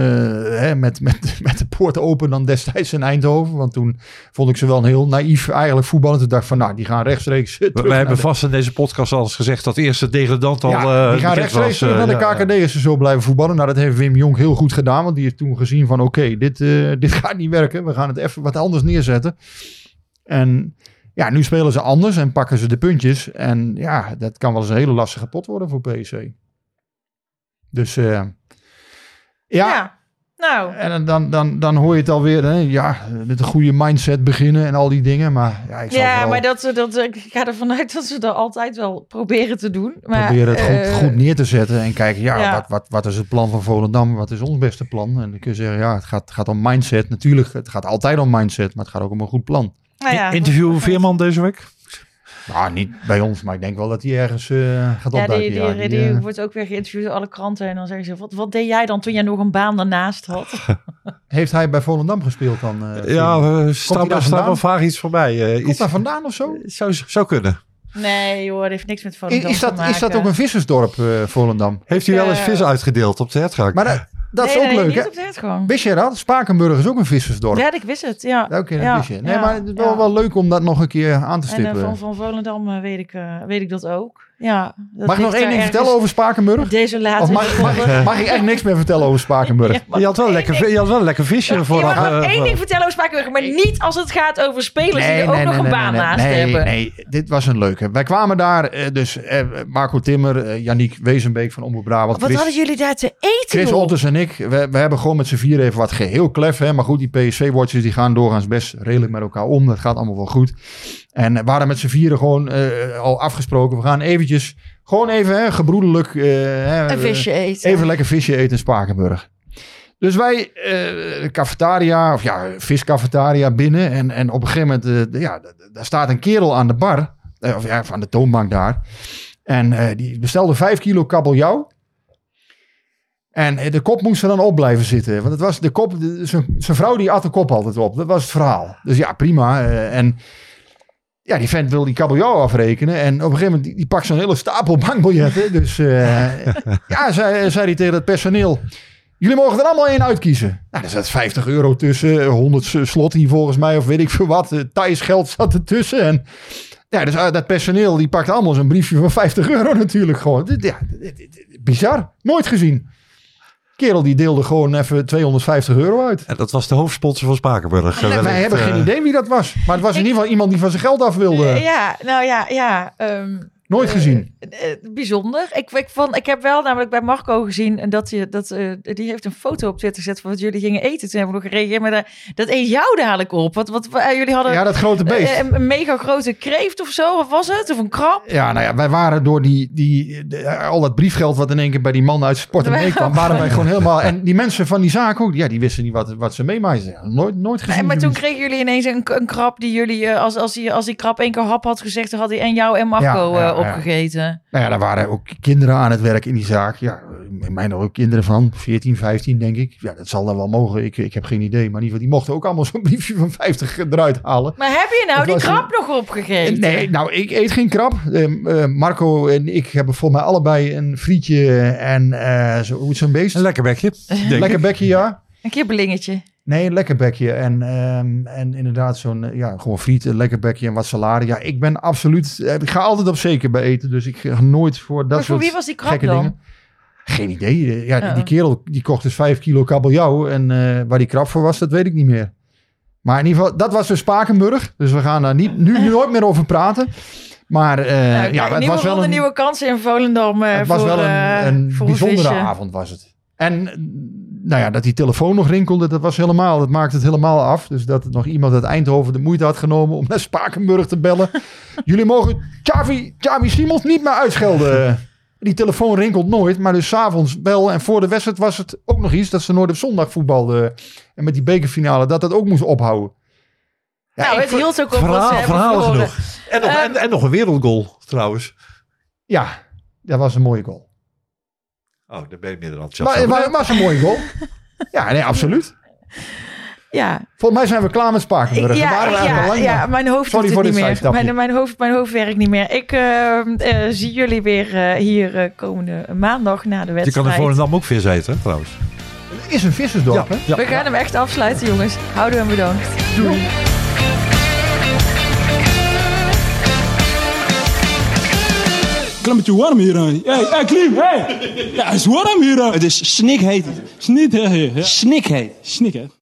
hè, met, met, [LAUGHS] met de poort open dan destijds in Eindhoven. Want toen vond ik ze wel een heel naïef eigenlijk voetballen. Toen dacht ik van, nou, die gaan rechtstreeks eh, We, hebben de- vast in deze podcast al eens gezegd dat eerste degradant al Ja, eh, die gaan rechtstreeks was, naar de KKD ze zo blijven voetballen. Nou, dat heeft Wim Jong heel goed gedaan. Want die heeft toen gezien van oké, dit, [LAUGHS] dit gaat niet werken. We gaan het even wat anders neerzetten. En ja, nu spelen ze anders en pakken ze de puntjes. En ja, dat kan wel eens een hele lastige pot worden voor PSV. Dus eh, ja, ja. Nou, en dan, dan, dan hoor je het alweer. Hè, ja, met een goede mindset beginnen en al die dingen. Maar ja, ik zal ja, vooral maar dat, dat, ik ga ervan uit dat ze dat altijd wel proberen te doen. Maar, proberen het goed, eh, goed neer te zetten. En kijken, ja, ja. Wat, wat, wat is het plan van Volendam? Wat is ons beste plan? En dan kun je zeggen, ja, het gaat, gaat om mindset. Natuurlijk, het gaat altijd om mindset. Maar het gaat ook om een goed plan. nou ja, Interview Veerman deze week? Nou, niet bij ons. Maar ik denk wel dat hij ergens eh, gaat Ja, opduiken. die, die, ja. die, Die, eh, wordt ook weer geïnterviewd door alle kranten. En dan zeggen ze, wat, wat deed jij dan toen jij nog een baan daarnaast had? [LAUGHS] heeft hij bij Volendam gespeeld dan? eh, ja, staat vandaan? wel vaag iets voorbij. eh, Komt iets, daar vandaan of zo? zou, zou kunnen. Nee joh, dat heeft niks met Is, Volendam is, te dat, maken. is dat ook een vissersdorp, eh, Volendam? Heeft hij wel eens vis uitgedeeld op de hertgang? Maar dat, is ook nee, leuk, hè? Wist je dat? Spakenburg is ook een vissersdorp. Ja, ik wist het, ja. Oké, dat Ja, wist je. Nee, ja, maar het is wel, ja. wel leuk om dat nog een keer aan te En stippen. eh, van, van Volendam eh, weet, ik, eh, weet ik dat ook. Ja, dat mag ik nog één ding vertellen over Spakenburg? Of in mag, mag, [LAUGHS] ik, mag ik echt niks meer vertellen over Spakenburg? [LAUGHS] Ja, je, had wel lekker, je had wel een lekker visje Je vooraf. mag nog eh, één ding vertellen over Spakenburg, maar niet als het gaat over spelers die Nee, er ook nee, nog nee, een baan nee, naast nee, hebben. Nee, dit was een leuke. Wij kwamen daar, eh, dus eh, Marco Timmer, Yannick Wezenbeek van Omroep Brabant, Wat Chris, hadden jullie daar te eten, Chris? Otters en ik. We, we hebben gewoon met z'n vier even wat geheel klef. Hè? Maar goed, die PSV-watchers die gaan doorgaans best redelijk met elkaar om. Dat gaat allemaal wel goed. En we waren met z'n vieren gewoon eh, al afgesproken. We gaan eventjes, gewoon even hè, gebroedelijk. eh, hè, Een visje eten. Even lekker visje eten in Spakenburg. Dus wij, eh, cafetaria, of ja, viscafetaria binnen. En, en op een gegeven moment, eh, ja, daar staat een kerel aan de bar. eh, of ja, aan de toonbank daar. En eh, die bestelde vijf kilo kabeljauw. En eh, de kop moest er dan op blijven zitten. Want het was de kop, zijn vrouw die at de kop altijd op. Dat was het verhaal. Dus ja, prima. eh, en ja, die vent wil die kabeljauw afrekenen. En op een gegeven moment, die, die pakt zo'n hele stapel [LAUGHS] bankbiljetten. Dus eh, [LAUGHS] ja, zei, zei hij tegen het personeel. Jullie mogen er allemaal één uitkiezen. Nou, er zat 50 euro tussen. 100 slot hier volgens mij, of weet ik veel wat. Eh, Thais geld zat ertussen. En ja, dus uh, dat personeel, die pakt allemaal zo'n briefje van 50 euro natuurlijk gewoon. Ja, bizar. Nooit gezien. Kerel die deelde gewoon even 250 euro uit. En dat was de hoofdsponsor van Spakenburg. Nee, wij hebben eh, geen idee wie dat was. Maar het was in ieder geval iemand die van zijn geld af wilde. Ja, nou ja, ja. ehm, Nooit gezien. eh, bijzonder. Ik, ik, vond, ik heb wel namelijk bij Marco gezien en dat, je, dat eh, die heeft een foto op Twitter gezet van wat jullie gingen eten. Toen hebben we nog gereageerd, maar dat, dat eet jou dadelijk op. Wat, wat, eh, jullie hadden Ja, dat grote beest. eh, een, mega grote kreeft of zo, of was het? Of een krab? Ja, nou ja, wij waren door die, die, de- al dat briefgeld wat in één keer bij die man uit sport en meekwam, [LAUGHS] waren wij gewoon helemaal... En die mensen van die zaak ook, ja, die wisten niet wat, wat ze meemaakten. Nooit, nooit gezien. En maar toen kregen jullie ineens een, een krab die jullie, eh, als, als, die, als die krab één keer hap had gezegd, dan had hij en jou en Marco eh, ja. Opgegeten. Nou ja, daar waren ook kinderen aan het werk in die zaak. Ja, in mijn ook kinderen van 14, 15 denk ik. Ja, dat zal dan wel mogen. Ik, ik heb geen idee. Maar in ieder geval, die mochten ook allemaal zo'n briefje van 50 eruit halen. Maar heb je nou die krab nog opgegeten? Nee, nou, ik eet geen krab. Ehm, eh, Marco en ik hebben volgens mij allebei een frietje en eh zo, hoe is zo'n beest? Een lekker bekje. [LAUGHS] denk Lekker ik. bekje, ja. Een kibbelingetje. Nee, een lekker bekje. En, ehm, en inderdaad zo'n, eh, ja, gewoon friet, een lekker bekje en wat salade. Ja, ik ben absoluut, eh, ik ga altijd op zeker bij eten. Dus ik ga nooit voor dat Maar voor soort wie was die gekke dan? dingen. Geen idee. Ja, Oh. die kerel die kocht dus vijf kilo kabeljauw. En eh, waar die krab voor was, dat weet ik niet meer. Maar in ieder geval, dat was dus Spakenburg. Dus we gaan daar niet, nu nooit meer over praten. Maar eh, Nou, ja, het nieuwe was wel ronde, een, nieuwe kansen in Volendam. eh, het was voor, wel een, een bijzondere visje. avond was het. En nou ja, dat die telefoon nog rinkelde, dat was helemaal, dat maakte het helemaal af. Dus dat nog iemand uit Eindhoven de moeite had genomen om naar Spakenburg te bellen. [LAUGHS] Jullie mogen Xavi, Xavi Simons niet meer uitschelden. [LAUGHS] Die telefoon rinkelt nooit, maar dus s'avonds wel. En voor de wedstrijd was het ook nog iets dat ze nooit op zondag voetbalden. En met die bekerfinale, dat dat ook moest ophouden. Ja, nou, het hield ook op Verhaal, genoeg. En nog, en, en nog een wereldgoal trouwens. ja, dat was een mooie goal. Oh, daar ben je meer dan enthousiast Maar over. het was een mooie goal. [LAUGHS] Ja, nee, absoluut. Ja, Volgens mij zijn we klaar met Spakenburg. ja, er ja, ja, mijn hoofd Sorry doet voor het dit niet meer. Mijn, mijn, hoofd, mijn hoofd werkt niet meer. Ik eh, eh, zie jullie weer eh, hier eh, komende maandag na de Je wedstrijd. kan in Volendam ook vis eten, trouwens. Het is een vissersdorp, hè? ja. We gaan hem echt afsluiten, jongens. Houden en bedankt. Doei. Klimmetje warm hier aan. Hey, hey, Klim, hey! Ja, het is warm hier aan. Het is snikheet. Snik, hè? Ja. Snikheet. Snik, hè?